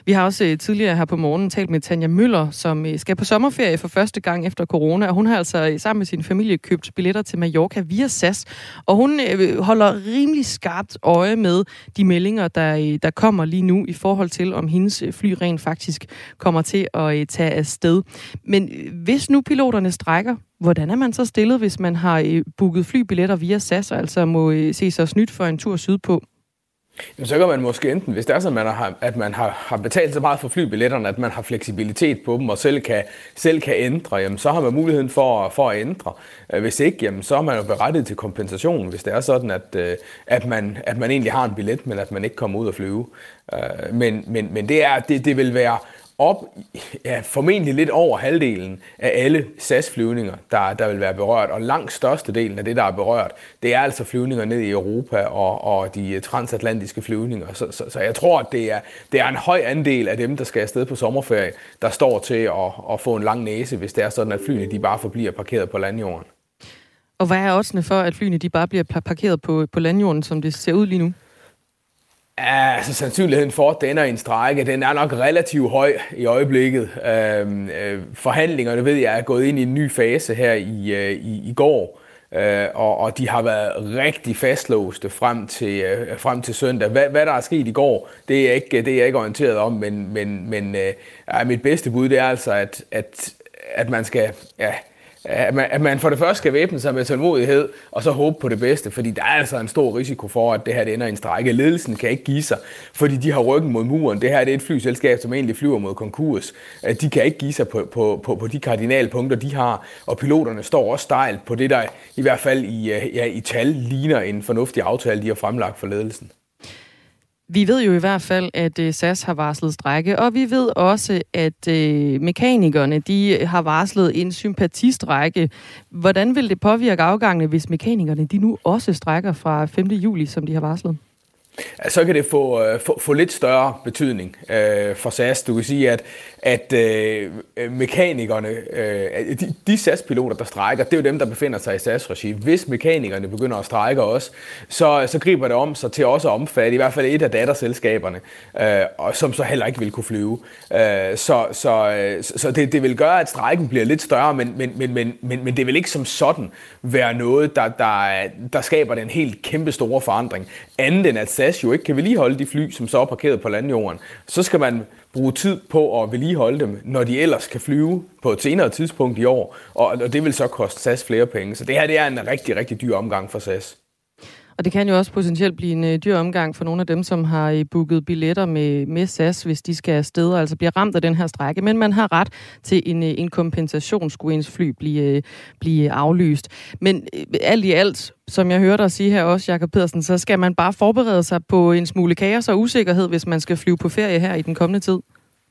Vi har også øh, tidligere her på morgenen talt med Tanja Møller, som øh, skal på sommerferie for første gang efter corona, og hun har altså øh, sammen med sin familie købt billetter til Mallorca via SAS, og hun holder rimelig skarpt øje med de meldinger, der, der kommer lige nu i forhold til, om hendes fly rent faktisk kommer til at tage afsted. Men hvis nu piloterne strækker, hvordan er man så stillet, hvis man har booket flybilletter via SAS, og altså må se sig snydt for en tur sydpå? Jamen, så kan man måske enten, hvis det er sådan, at man har, at man har, har betalt så meget for flybilletterne, at man har fleksibilitet på dem og selv kan, selv kan ændre, jamen, så har man muligheden for, for at ændre. Øh, hvis ikke, jamen, så er man jo berettiget til kompensation, hvis det er sådan, at, øh, at, man, at man egentlig har en billet, men at man ikke kommer ud og flyve. Øh, men, men, men det, er, det, det vil være op, ja, formentlig lidt over halvdelen af alle SAS-flyvninger, der, der vil være berørt, og langt størstedelen af det, der er berørt, det er altså flyvninger ned i Europa og, og de transatlantiske flyvninger. Så, så, så jeg tror, at det er, det er en høj andel af dem, der skal afsted på sommerferie, der står til at, at få en lang næse, hvis det er sådan, at flyene de bare forbliver parkeret på landjorden. Og hvad er oddsene for, at flyene de bare bliver parkeret på, på landjorden, som det ser ud lige nu? Ja, altså sandsynligheden for, at den er en strække, den er nok relativt høj i øjeblikket. Øhm, øh, forhandlingerne ved jeg er gået ind i en ny fase her i, øh, i, i går, øh, og, og de har været rigtig fastlåste frem til, øh, frem til søndag. Hvad, hvad der er sket i går, det er jeg ikke, det er jeg ikke orienteret om, men, men, men øh, mit bedste bud det er altså, at, at, at man skal... Ja, at man, at man for det første skal væbne sig med tålmodighed, og så håbe på det bedste, fordi der er altså en stor risiko for, at det her det ender i en strække. Ledelsen kan ikke give sig, fordi de har ryggen mod muren. Det her det er et flyselskab, som egentlig flyver mod konkurs. De kan ikke give sig på, på, på, på de kardinalpunkter, de har, og piloterne står også stejlt på det, der i hvert fald i, ja, i tal ligner en fornuftig aftale, de har fremlagt for ledelsen. Vi ved jo i hvert fald, at øh, SAS har varslet strække, og vi ved også, at øh, mekanikerne de har varslet en sympatistrække. Hvordan vil det påvirke afgangene, hvis mekanikerne de nu også strækker fra 5. juli, som de har varslet? så kan det få, øh, få, få lidt større betydning øh, for SAS. Du kan sige, at, at øh, øh, mekanikerne, øh, de, de SAS-piloter, der strækker, det er jo dem, der befinder sig i SAS-regi. Hvis mekanikerne begynder at strække også, så, så griber det om sig til også at omfatte i hvert fald et af datterselskaberne, øh, og som så heller ikke vil kunne flyve. Øh, så så, øh, så det, det vil gøre, at strækken bliver lidt større, men, men, men, men, men, men det vil ikke som sådan være noget, der, der, der skaber den helt kæmpe store forandring. Andet end at SAS jo ikke kan vedligeholde de fly, som så er parkeret på landjorden. Så skal man bruge tid på at vedligeholde dem, når de ellers kan flyve på et senere tidspunkt i år, og det vil så koste SAS flere penge. Så det her det er en rigtig, rigtig dyr omgang for SAS. Og det kan jo også potentielt blive en øh, dyr omgang for nogle af dem, som har øh, booket billetter med, med SAS, hvis de skal afsted og altså bliver ramt af den her strække. Men man har ret til en, øh, en kompensation, skulle ens fly blive, blive aflyst. Men alt i alt, som jeg hørte dig sige her også, Jakob Pedersen, så skal man bare forberede sig på en smule kaos og usikkerhed, hvis man skal flyve på ferie her i den kommende tid.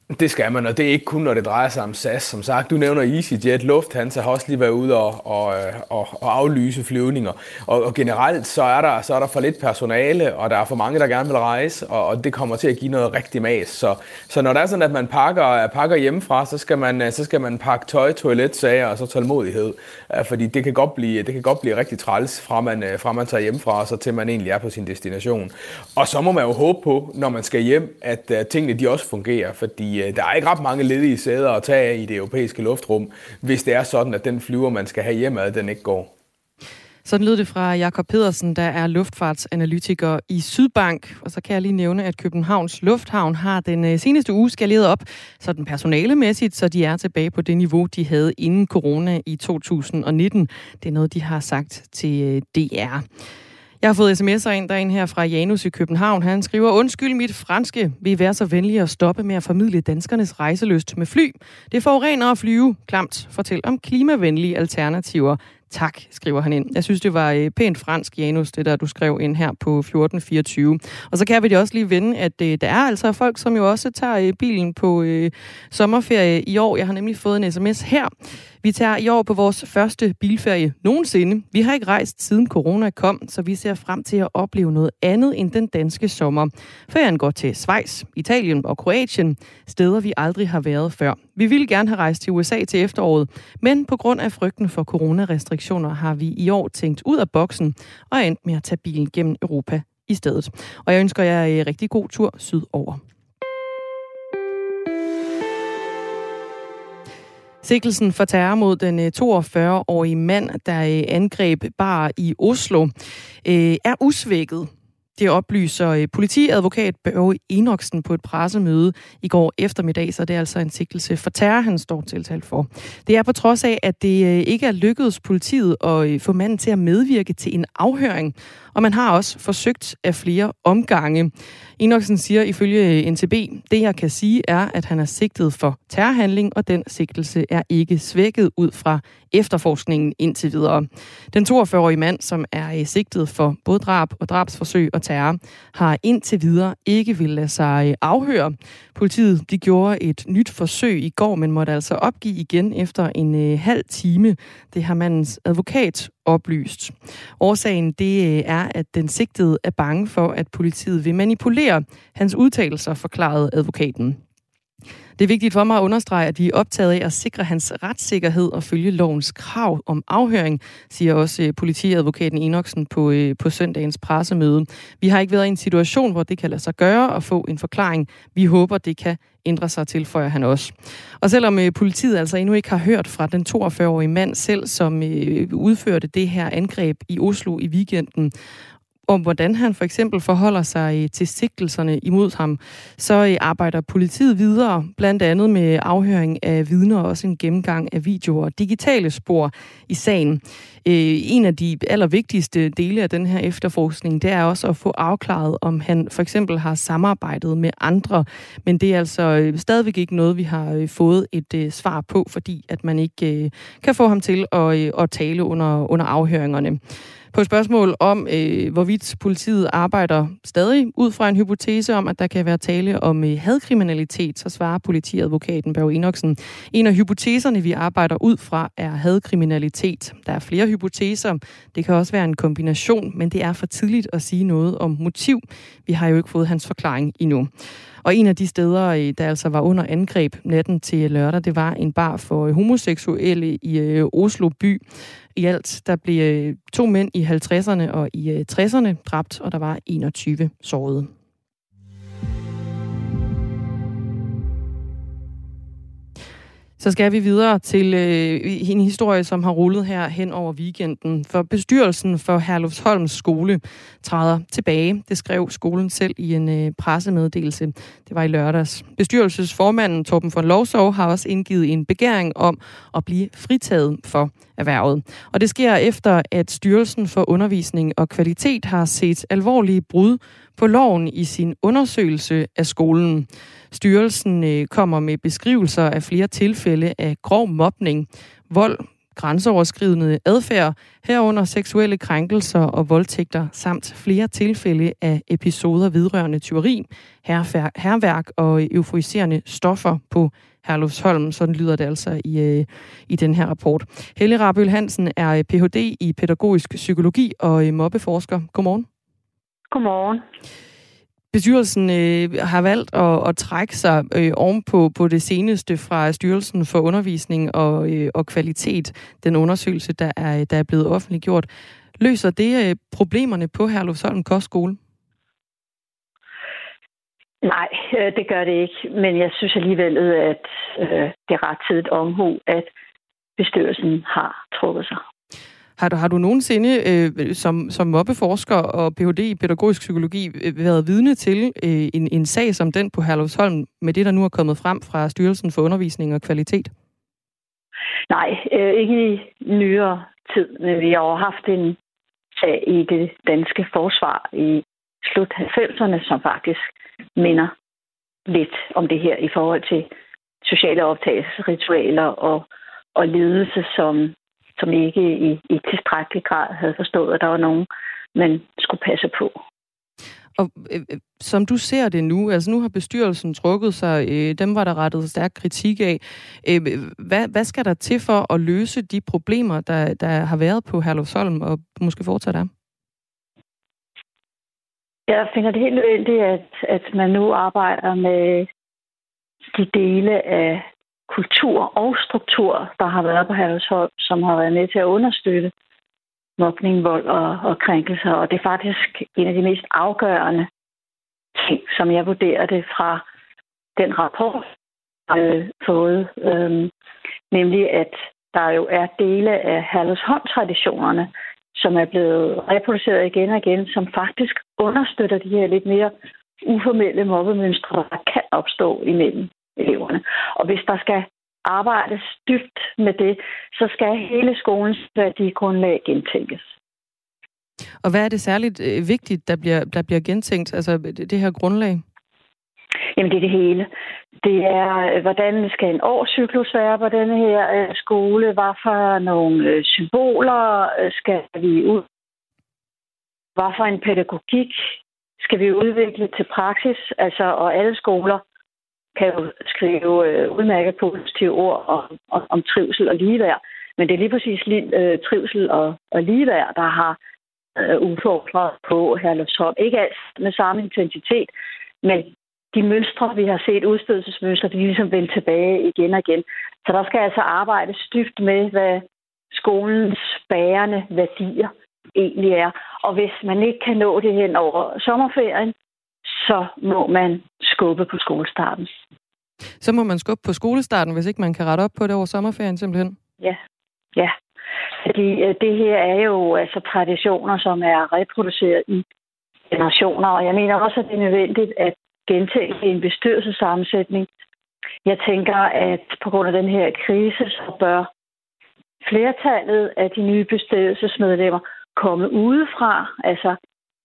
Det skal man, og det er ikke kun, når det drejer sig om SAS. Som sagt, du nævner EasyJet, Lufthansa har også lige været ude og, og, og, og aflyse flyvninger. Og, og generelt så er, der, så er der for lidt personale, og der er for mange, der gerne vil rejse, og, og det kommer til at give noget rigtig mas. Så, så når det er sådan, at man pakker, pakker hjemmefra, så skal man, så skal man pakke tøj, toiletsager og så tålmodighed. Fordi det kan godt blive, det kan godt blive rigtig træls, fra man, øh, fra man tager hjemmefra, og så til man egentlig er på sin destination. Og så må man jo håbe på, når man skal hjem, at, at tingene de også fungerer, fordi Øh, der er ikke ret mange ledige sæder at tage af i det europæiske luftrum, hvis det er sådan, at den flyver, man skal have hjemme, den ikke går. Sådan lyder det fra Jakob Pedersen, der er luftfartsanalytiker i Sydbank. Og så kan jeg lige nævne, at Københavns Lufthavn har den øh, seneste uge skaleret op, så den personalemæssigt, så de er tilbage på det niveau, de havde inden corona i 2019. Det er noget, de har sagt til øh, DR. Jeg har fået sms'er ind, der er en her fra Janus i København. Han skriver, undskyld mit franske, vil være så venlige at stoppe med at formidle danskernes rejseløst med fly. Det forurener at flyve. Klamt. Fortæl om klimavenlige alternativer. Tak, skriver han ind. Jeg synes, det var øh, pænt fransk, Janus, det der du skrev ind her på 1424. Og så kan vi også lige vende, at øh, der er altså folk, som jo også tager øh, bilen på øh, sommerferie i år. Jeg har nemlig fået en sms her. Vi tager i år på vores første bilferie nogensinde. Vi har ikke rejst siden corona kom, så vi ser frem til at opleve noget andet end den danske sommer. Ferien går til Schweiz, Italien og Kroatien, steder vi aldrig har været før. Vi ville gerne have rejst til USA til efteråret, men på grund af frygten for coronarestriktioner har vi i år tænkt ud af boksen og endt med at tage bilen gennem Europa i stedet. Og jeg ønsker jer en rigtig god tur sydover. Sikkelsen for terror mod den øh, 42-årige mand, der øh, angreb bar i Oslo, øh, er usvækket. Det oplyser politiadvokat Børge Enoksen på et pressemøde i går eftermiddag, så det er altså en sigtelse for terror, han står tiltalt for. Det er på trods af, at det ikke er lykkedes politiet at få manden til at medvirke til en afhøring, og man har også forsøgt af flere omgange. Enoksen siger ifølge øh, NTB, det jeg kan sige er, at han er sigtet for terrorhandling, og den sigtelse er ikke svækket ud fra efterforskningen indtil videre. Den 42-årige mand, som er øh, sigtet for både drab og drabsforsøg og terror, har indtil videre ikke vil lade sig øh, afhøre. Politiet de gjorde et nyt forsøg i går, men måtte altså opgive igen efter en halv time. Det har mandens advokat oplyst. Årsagen det øh, er, at den sigtede er bange for, at politiet vil manipulere hans udtalelser, forklarede advokaten. Det er vigtigt for mig at understrege, at vi er optaget af at sikre hans retssikkerhed og følge lovens krav om afhøring, siger også øh, politiadvokaten Enoksen på, øh, på søndagens pressemøde. Vi har ikke været i en situation, hvor det kan lade sig gøre og få en forklaring. Vi håber, det kan ændre sig, tilføjer han også. Og selvom øh, politiet altså endnu ikke har hørt fra den 42-årige mand selv, som øh, udførte det her angreb i Oslo i weekenden, om hvordan han for eksempel forholder sig til sigtelserne imod ham, så øh, arbejder politiet videre, blandt andet med afhøring af vidner og også en gennemgang af videoer og digitale spor i sagen. Øh, en af de allervigtigste dele af den her efterforskning, det er også at få afklaret, om han for eksempel har samarbejdet med andre. Men det er altså øh, stadigvæk ikke noget, vi har fået et svar på, fordi at man ikke kan få ham til at, at tale under, under afhøringerne. På et spørgsmål om, øh, hvorvidt politiet arbejder stadig ud fra en hypotese om, at der kan være tale om øh, hadkriminalitet, så svarer politiadvokaten Børge Enoksen. En af hypoteserne, vi arbejder ud fra, er hadkriminalitet. Der er flere hypoteser. Det kan også være en kombination, men det er for tidligt at sige noget om motiv. Vi har jo ikke fået hans forklaring endnu. Og en af de steder, øh, der altså var under angreb natten til lørdag, det var en bar for øh, homoseksuelle i øh, Oslo by. I alt der blev to mænd i 50'erne og i 60'erne dræbt, og der var 21 sårede. Så skal vi videre til øh, en historie, som har rullet her hen over weekenden. For bestyrelsen for Herlufsholms skole træder tilbage. Det skrev skolen selv i en øh, pressemeddelelse. Det var i lørdags. Bestyrelsesformanden Torben von Lovsov har også indgivet en begæring om at blive fritaget for erhvervet. Og det sker efter, at Styrelsen for Undervisning og Kvalitet har set alvorlige brud på loven i sin undersøgelse af skolen. Styrelsen øh, kommer med beskrivelser af flere tilfælde af grov mobning, vold, grænseoverskridende adfærd, herunder seksuelle krænkelser og voldtægter, samt flere tilfælde af episoder vedrørende tyveri, herværk og euforiserende stoffer på Herlufsholm. Sådan lyder det altså i, øh, i den her rapport. Helle Rabøl Hansen er øh, Ph.D. i pædagogisk psykologi og øh, mobbeforsker. Godmorgen. Godmorgen. Bestyrelsen øh, har valgt at, at trække sig øh, ovenpå på det seneste fra Styrelsen for Undervisning og, øh, og Kvalitet, den undersøgelse, der er, der er blevet offentliggjort. Løser det øh, problemerne på Herlufsholm Kostskole? Nej, øh, det gør det ikke. Men jeg synes alligevel, at øh, det er ret tidligt omhu, at bestyrelsen har trukket sig. Har du, har du nogensinde øh, som, som mobbeforsker og Ph.D. i pædagogisk psykologi øh, været vidne til øh, en, en sag som den på Herlufsholm med det, der nu er kommet frem fra Styrelsen for Undervisning og Kvalitet? Nej, øh, ikke i nyere tid. Men vi har jo haft en sag i det danske forsvar i slut 90'erne, som faktisk minder lidt om det her i forhold til sociale optagelsesritualer og, og ledelse, som som ikke i, i tilstrækkelig grad havde forstået, at der var nogen, man skulle passe på. Og øh, øh, som du ser det nu, altså nu har bestyrelsen trukket sig, øh, dem var der rettet stærk kritik af. Øh, hvad, hvad skal der til for at løse de problemer, der, der har været på Herlufsholm og måske fortsat er? Jeg finder det helt nødvendigt, at, at man nu arbejder med de dele af kultur og struktur, der har været på Herresholm, som har været med til at understøtte mobning, vold og, og krænkelser. Og det er faktisk en af de mest afgørende ting, som jeg vurderer det fra den rapport, jeg har øh, fået. Øhm, nemlig, at der jo er dele af Herlevsholm-traditionerne, som er blevet reproduceret igen og igen, som faktisk understøtter de her lidt mere uformelle mobbemønstre, der kan opstå imellem eleverne. Og hvis der skal arbejdes dybt med det, så skal hele skolens værdigrundlag gentænkes. Og hvad er det særligt øh, vigtigt, der bliver, der bliver gentænkt, altså det her grundlag? Jamen, det er det hele. Det er, øh, hvordan skal en årscyklus være på denne her øh, skole? Hvad for nogle øh, symboler øh, skal vi ud? Hvad for en pædagogik skal vi udvikle til praksis? Altså, og alle skoler kan jo skrive øh, udmærket positive ord om, om, om trivsel og ligeværd. Men det er lige præcis lige, øh, trivsel og, og ligeværd, der har øh, udfordret på Herlufsholm. Ikke alt med samme intensitet, men de mønstre, vi har set, udstødelsesmønstre, de er ligesom vendt tilbage igen og igen. Så der skal altså arbejde styft med, hvad skolens bærende værdier egentlig er. Og hvis man ikke kan nå det hen over sommerferien, så må man skubbe på skolestarten. Så må man skubbe på skolestarten, hvis ikke man kan rette op på det over sommerferien simpelthen? Ja, ja. Fordi øh, det her er jo altså traditioner, som er reproduceret i generationer, og jeg mener også, at det er nødvendigt at gentænke en bestyrelsesammensætning. Jeg tænker, at på grund af den her krise, så bør flertallet af de nye bestyrelsesmedlemmer komme udefra. Altså,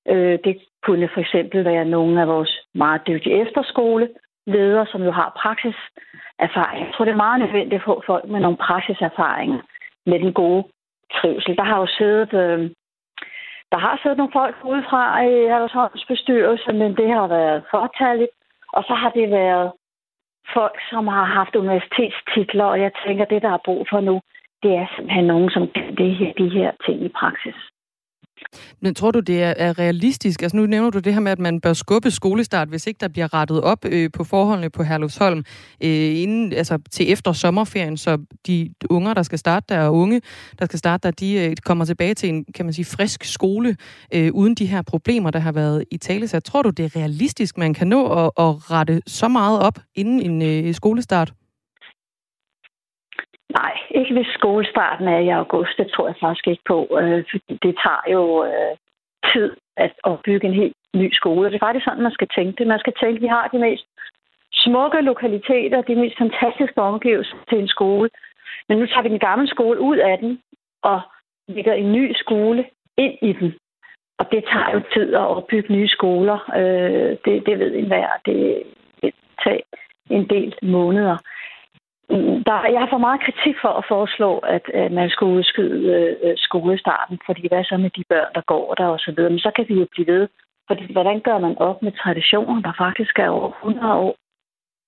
øh, det kunne for eksempel være nogle af vores meget dygtige efterskoleledere, som jo har praksiserfaring. Jeg tror, det er meget nødvendigt at få folk med nogle praksiserfaringer med den gode trivsel. Der har jo siddet, øh, der har siddet nogle folk udefra i Aldersholms bestyrelse, men det har været fortalligt. Og så har det været folk, som har haft universitetstitler, og jeg tænker, det, der er brug for nu, det er simpelthen nogen, som kan det her, de her ting i praksis. Men tror du, det er, er realistisk? Altså nu nævner du det her med, at man bør skubbe skolestart, hvis ikke der bliver rettet op øh, på forholdene på Herlufsholm øh, inden, altså til efter sommerferien, så de unger, der skal starte der, og unge, der skal starte der, de øh, kommer tilbage til en, kan man sige, frisk skole, øh, uden de her problemer, der har været i tale. Så tror du, det er realistisk, man kan nå at, at rette så meget op inden en øh, skolestart? Nej, ikke hvis skolestarten er i august. Det tror jeg faktisk ikke på. Øh, fordi det tager jo øh, tid at opbygge en helt ny skole. Det er faktisk sådan, man skal tænke det. Man skal tænke, at vi har de mest smukke lokaliteter, de mest fantastiske omgivelser til en skole. Men nu tager vi den gamle skole ud af den og lægger en ny skole ind i den. Og det tager jo tid at opbygge nye skoler. Øh, det, det ved enhver. Det det tager en del måneder. Der, jeg har for meget kritik for at foreslå, at, at man skulle udskyde øh, øh, skolestarten, fordi hvad så med de børn, der går der og så videre. Men så kan vi jo blive ved. Fordi hvordan gør man op med traditioner, der faktisk er over 100 år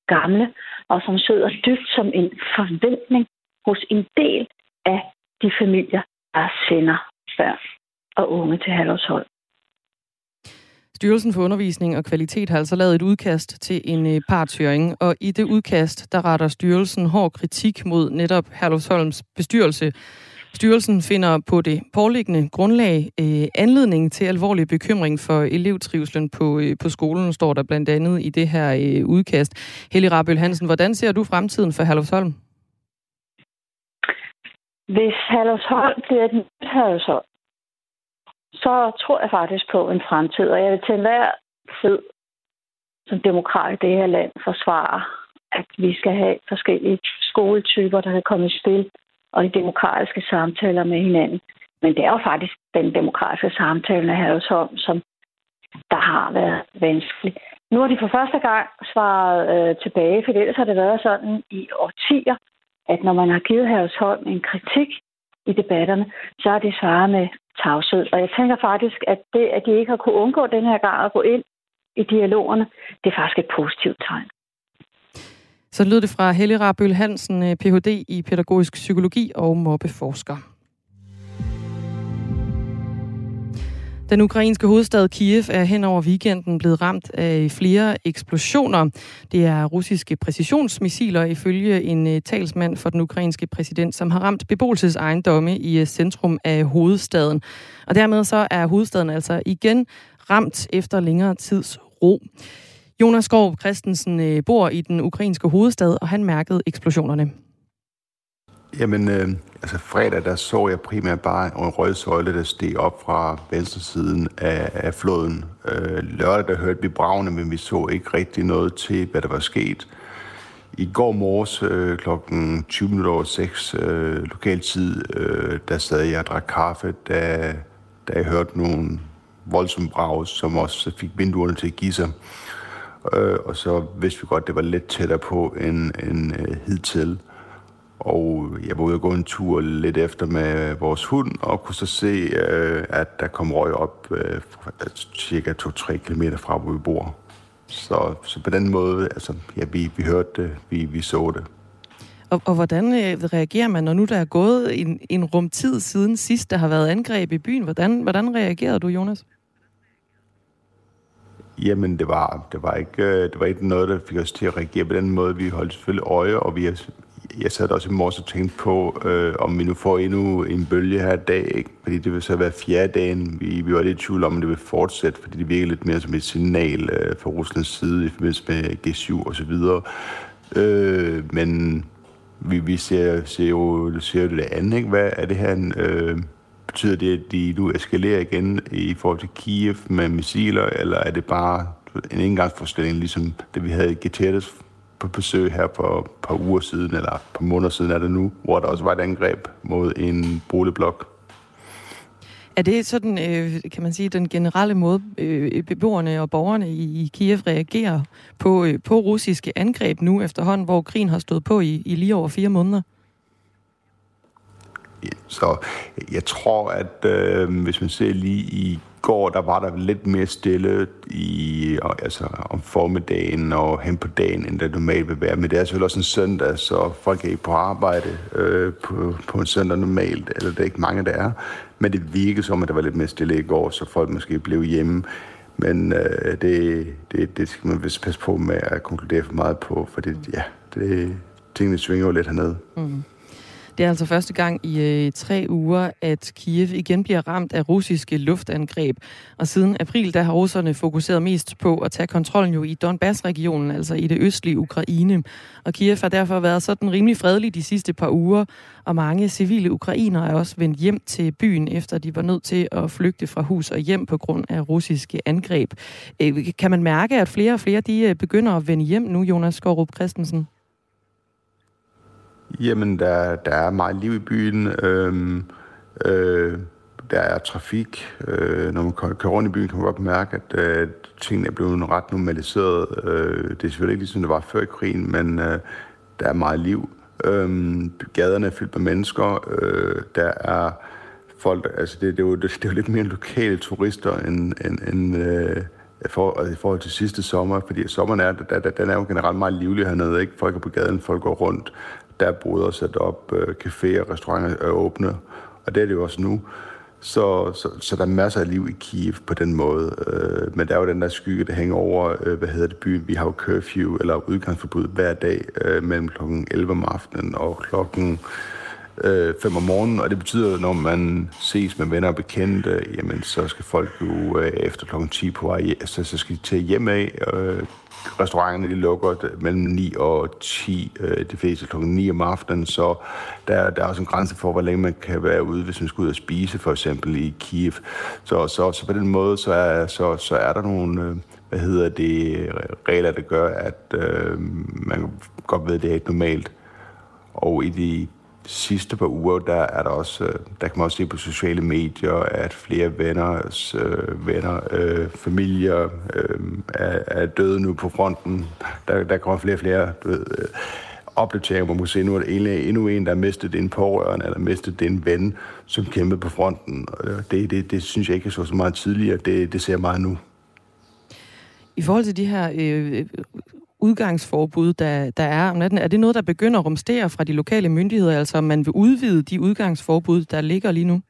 gamle, og som sidder dybt som en forventning hos en del af de familier, der sender børn og unge til halvårshold. Styrelsen for Undervisning og Kvalitet har altså lavet et udkast til en øh, partshøring, og i det udkast, der retter styrelsen hård kritik mod netop Herlufsholms bestyrelse. Styrelsen finder på det påliggende grundlag øh, anledning til alvorlig bekymring for elevtrivselen på, øh, på skolen, står der blandt andet i det her øh, udkast. Helle Rabøl Hansen, hvordan ser du fremtiden for Herlufsholm? Hvis Herlufsholm bliver den Herlufsholm, så tror jeg faktisk på en fremtid, og jeg vil til enhver tid som demokrat i det her land forsvare, at vi skal have forskellige skoletyper, der kan komme i spil, og de demokratiske samtaler med hinanden. Men det er jo faktisk den demokratiske samtale af Herresholm, som der har været vanskelig. Nu har de for første gang svaret øh, tilbage, for ellers har det været sådan i årtier, at når man har givet Herresholm en kritik i debatterne, så har de svaret med tavshed. Og jeg tænker faktisk, at det, at de ikke har kunne undgå den her gang at gå ind i dialogerne, det er faktisk et positivt tegn. Så lød det fra Helle Rabøl Hansen, eh, Ph.D. i pædagogisk psykologi og mobbeforsker. Den ukrainske hovedstad Kiev er hen over weekenden blevet ramt af flere eksplosioner. Det er russiske præcisionsmissiler ifølge en øh, talsmand for den ukrainske præsident, som har ramt beboelsesejendomme i øh, centrum af hovedstaden. Og dermed så er hovedstaden altså igen ramt efter længere tids ro. Jonas Skov Christensen øh, bor i den ukrainske hovedstad, og han mærkede eksplosionerne. Jamen, øh, altså fredag, der så jeg primært bare en rød søjle, der steg op fra venstre siden af, af floden. Øh, lørdag, der hørte vi bravne, men vi så ikke rigtig noget til, hvad der var sket. I går morges øh, klokken 20 minutter over 6 øh, lokal tid, øh, der sad jeg og drak kaffe, da, da jeg hørte nogle voldsomme brag, som også fik vinduerne til at give sig. øh, og så vidste vi godt, det var lidt tættere på end, end øh, hidtil. Og jeg var ude og gå en tur lidt efter med vores hund, og kunne så se, øh, at der kom røg op øh, cirka 2-3 km fra, hvor vi bor. Så, så på den måde, altså, ja, vi, vi hørte det, vi, vi så det. Og, og hvordan øh, reagerer man, når nu der er gået en, en rum tid siden sidst, der har været angreb i byen? Hvordan, hvordan reagerede du, Jonas? Jamen, det var, det var, ikke, det var ikke noget, der fik os til at reagere på den måde. Vi holdt selvfølgelig øje, og vi, jeg sad også i morges og tænkte på, øh, om vi nu får endnu en bølge her i dag, ikke? fordi det vil så være fjerde dagen. Vi, vi var lidt i tvivl om, at det vil fortsætte, fordi det virker lidt mere som et signal øh, fra Ruslands side i forbindelse med G7 og så videre. Øh, men vi, vi ser, ser, jo, ser jo det andet, ikke? Hvad er det her? Øh, betyder det, at de nu eskalerer igen i forhold til Kiev med missiler, eller er det bare en engangsforstilling, ligesom det vi havde i Guterres på besøg her for et par uger siden, eller et par måneder siden er det nu, hvor der også var et angreb mod en boligblok. Er det sådan, øh, kan man sige, den generelle måde, øh, beboerne og borgerne i Kiev reagerer på, øh, på russiske angreb nu efterhånden, hvor krigen har stået på i, i lige over fire måneder? Så jeg tror, at øh, hvis man ser lige i går, der var der lidt mere stille i, altså, om formiddagen og hen på dagen, end det normalt vil være. Men det er selvfølgelig også en søndag, så folk er ikke på arbejde øh, på, på en søndag normalt, eller det er ikke mange, der er. Men det virkede som, at der var lidt mere stille i går, så folk måske blev hjemme. Men øh, det, det, det skal man vist passe på med at konkludere for meget på, for det, ja, det, tingene svinger jo lidt hernede. Mm. Det er altså første gang i øh, tre uger, at Kiev igen bliver ramt af russiske luftangreb. Og siden april, der har russerne fokuseret mest på at tage kontrollen jo i Donbass-regionen, altså i det østlige Ukraine. Og Kiev har derfor været sådan rimelig fredelig de sidste par uger, og mange civile ukrainere er også vendt hjem til byen, efter de var nødt til at flygte fra hus og hjem på grund af russiske angreb. Øh, kan man mærke, at flere og flere de øh, begynder at vende hjem nu, Jonas Skorup Christensen? Jamen, der, der er meget liv i byen. Øhm, øh, der er trafik. Øh, når man kører rundt i byen, kan man godt mærke, at øh, tingene er blevet ret normaliseret. Øh, det er selvfølgelig ikke ligesom det var før krigen, men øh, der er meget liv. Øh, gaderne er fyldt med mennesker. Øh, der er folk, altså det, det, er jo, det, det er jo lidt mere lokale turister end, end, end øh, for, i forhold til sidste sommer, fordi sommeren er, der, der, den er jo generelt meget livlig hernede, ikke? Folk er på gaden, folk går rundt, der er boder sat op, øh, caféer, restauranter er åbne, og det er det jo også nu. Så, så, så der er masser af liv i Kiev på den måde. Øh, men der er jo den der skygge, der hænger over, øh, hvad hedder det, byen. Vi har jo curfew, eller udgangsforbud hver dag øh, mellem klokken 11 om aftenen og klokken øh, 5 om morgenen, og det betyder, at når man ses med venner og bekendte, jamen så skal folk jo øh, efter klokken 10 på vej, så, så skal de til hjem af. Øh, restauranterne de lukker mellem 9 og 10, øh, det fleste kl. 9 om aftenen, så der, der er også en grænse for, hvor længe man kan være ude, hvis man skal ud og spise, for eksempel i Kiev. Så, så, så på den måde, så er, så, så er der nogle, øh, hvad hedder det, regler, der gør, at øh, man godt ved, at det er ikke normalt. Og i de sidste par uger, der er der også, øh, der kan man også se på sociale medier, at flere venner, øh, venner, øh, familier øh, er, er døde nu på fronten. Der, der kommer flere og flere du ved, øh, opdateringer, hvor man se, nu er der endnu en, der har mistet en pårørende, eller mistet en ven, som kæmpede på fronten. Øh, det, det, det synes jeg ikke så så meget tidligere. Det, det ser jeg meget nu. I forhold til de her øh, udgangsforbud, der, der er om natten, er det noget, der begynder at rumstere fra de lokale myndigheder, altså om man vil udvide de udgangsforbud, der ligger lige nu?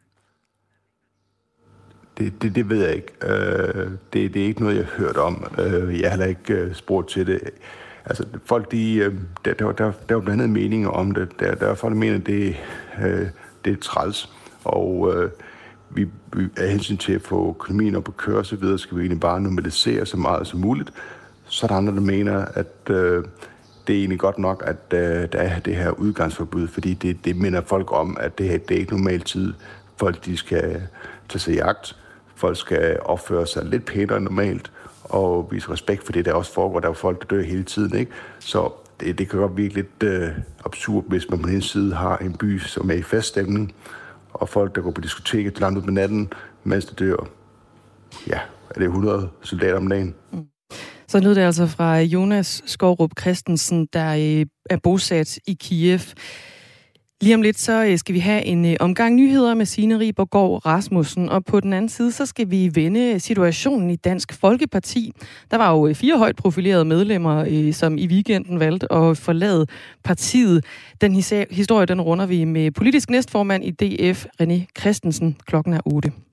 Det, det, det ved jeg ikke. Øh, det, det er ikke noget, jeg har hørt om. Øh, jeg har heller ikke øh, spurgt til det. Altså, folk, de, øh, der, der, der, der er blandt andet meninger om det. Der, der er folk, der mener, det, øh, det er træls. Og øh, vi, vi er hensyn til at få økonomien op at køre osv., videre, skal vi egentlig bare normalisere så meget som muligt. Så er der andre, der mener, at øh, det er egentlig godt nok, at øh, der er det her udgangsforbud, fordi det, det minder folk om, at det, her, det er ikke normal tid. Folk de skal øh, tage sig jagt, folk skal opføre sig lidt pænere end normalt, og vise respekt for det, der også foregår. Der er jo folk, der dør hele tiden, ikke? Så det, det kan godt virke lidt øh, absurd, hvis man på den side har en by, som er i feststemning, og folk, der går på diskoteket langt ud på natten, mens de dør. Ja, er det 100 soldater om dagen? Mm. Så lød det altså fra Jonas Skovrup Christensen, der øh, er bosat i Kiev. Lige om lidt, så øh, skal vi have en øh, omgang nyheder med Signe Ribergaard Rasmussen, og på den anden side, så skal vi vende situationen i Dansk Folkeparti. Der var jo fire højt profilerede medlemmer, som i weekenden valgte at forlade partiet. Den historie, den runder vi med politisk næstformand i DF, René Christensen. Klokken er 8.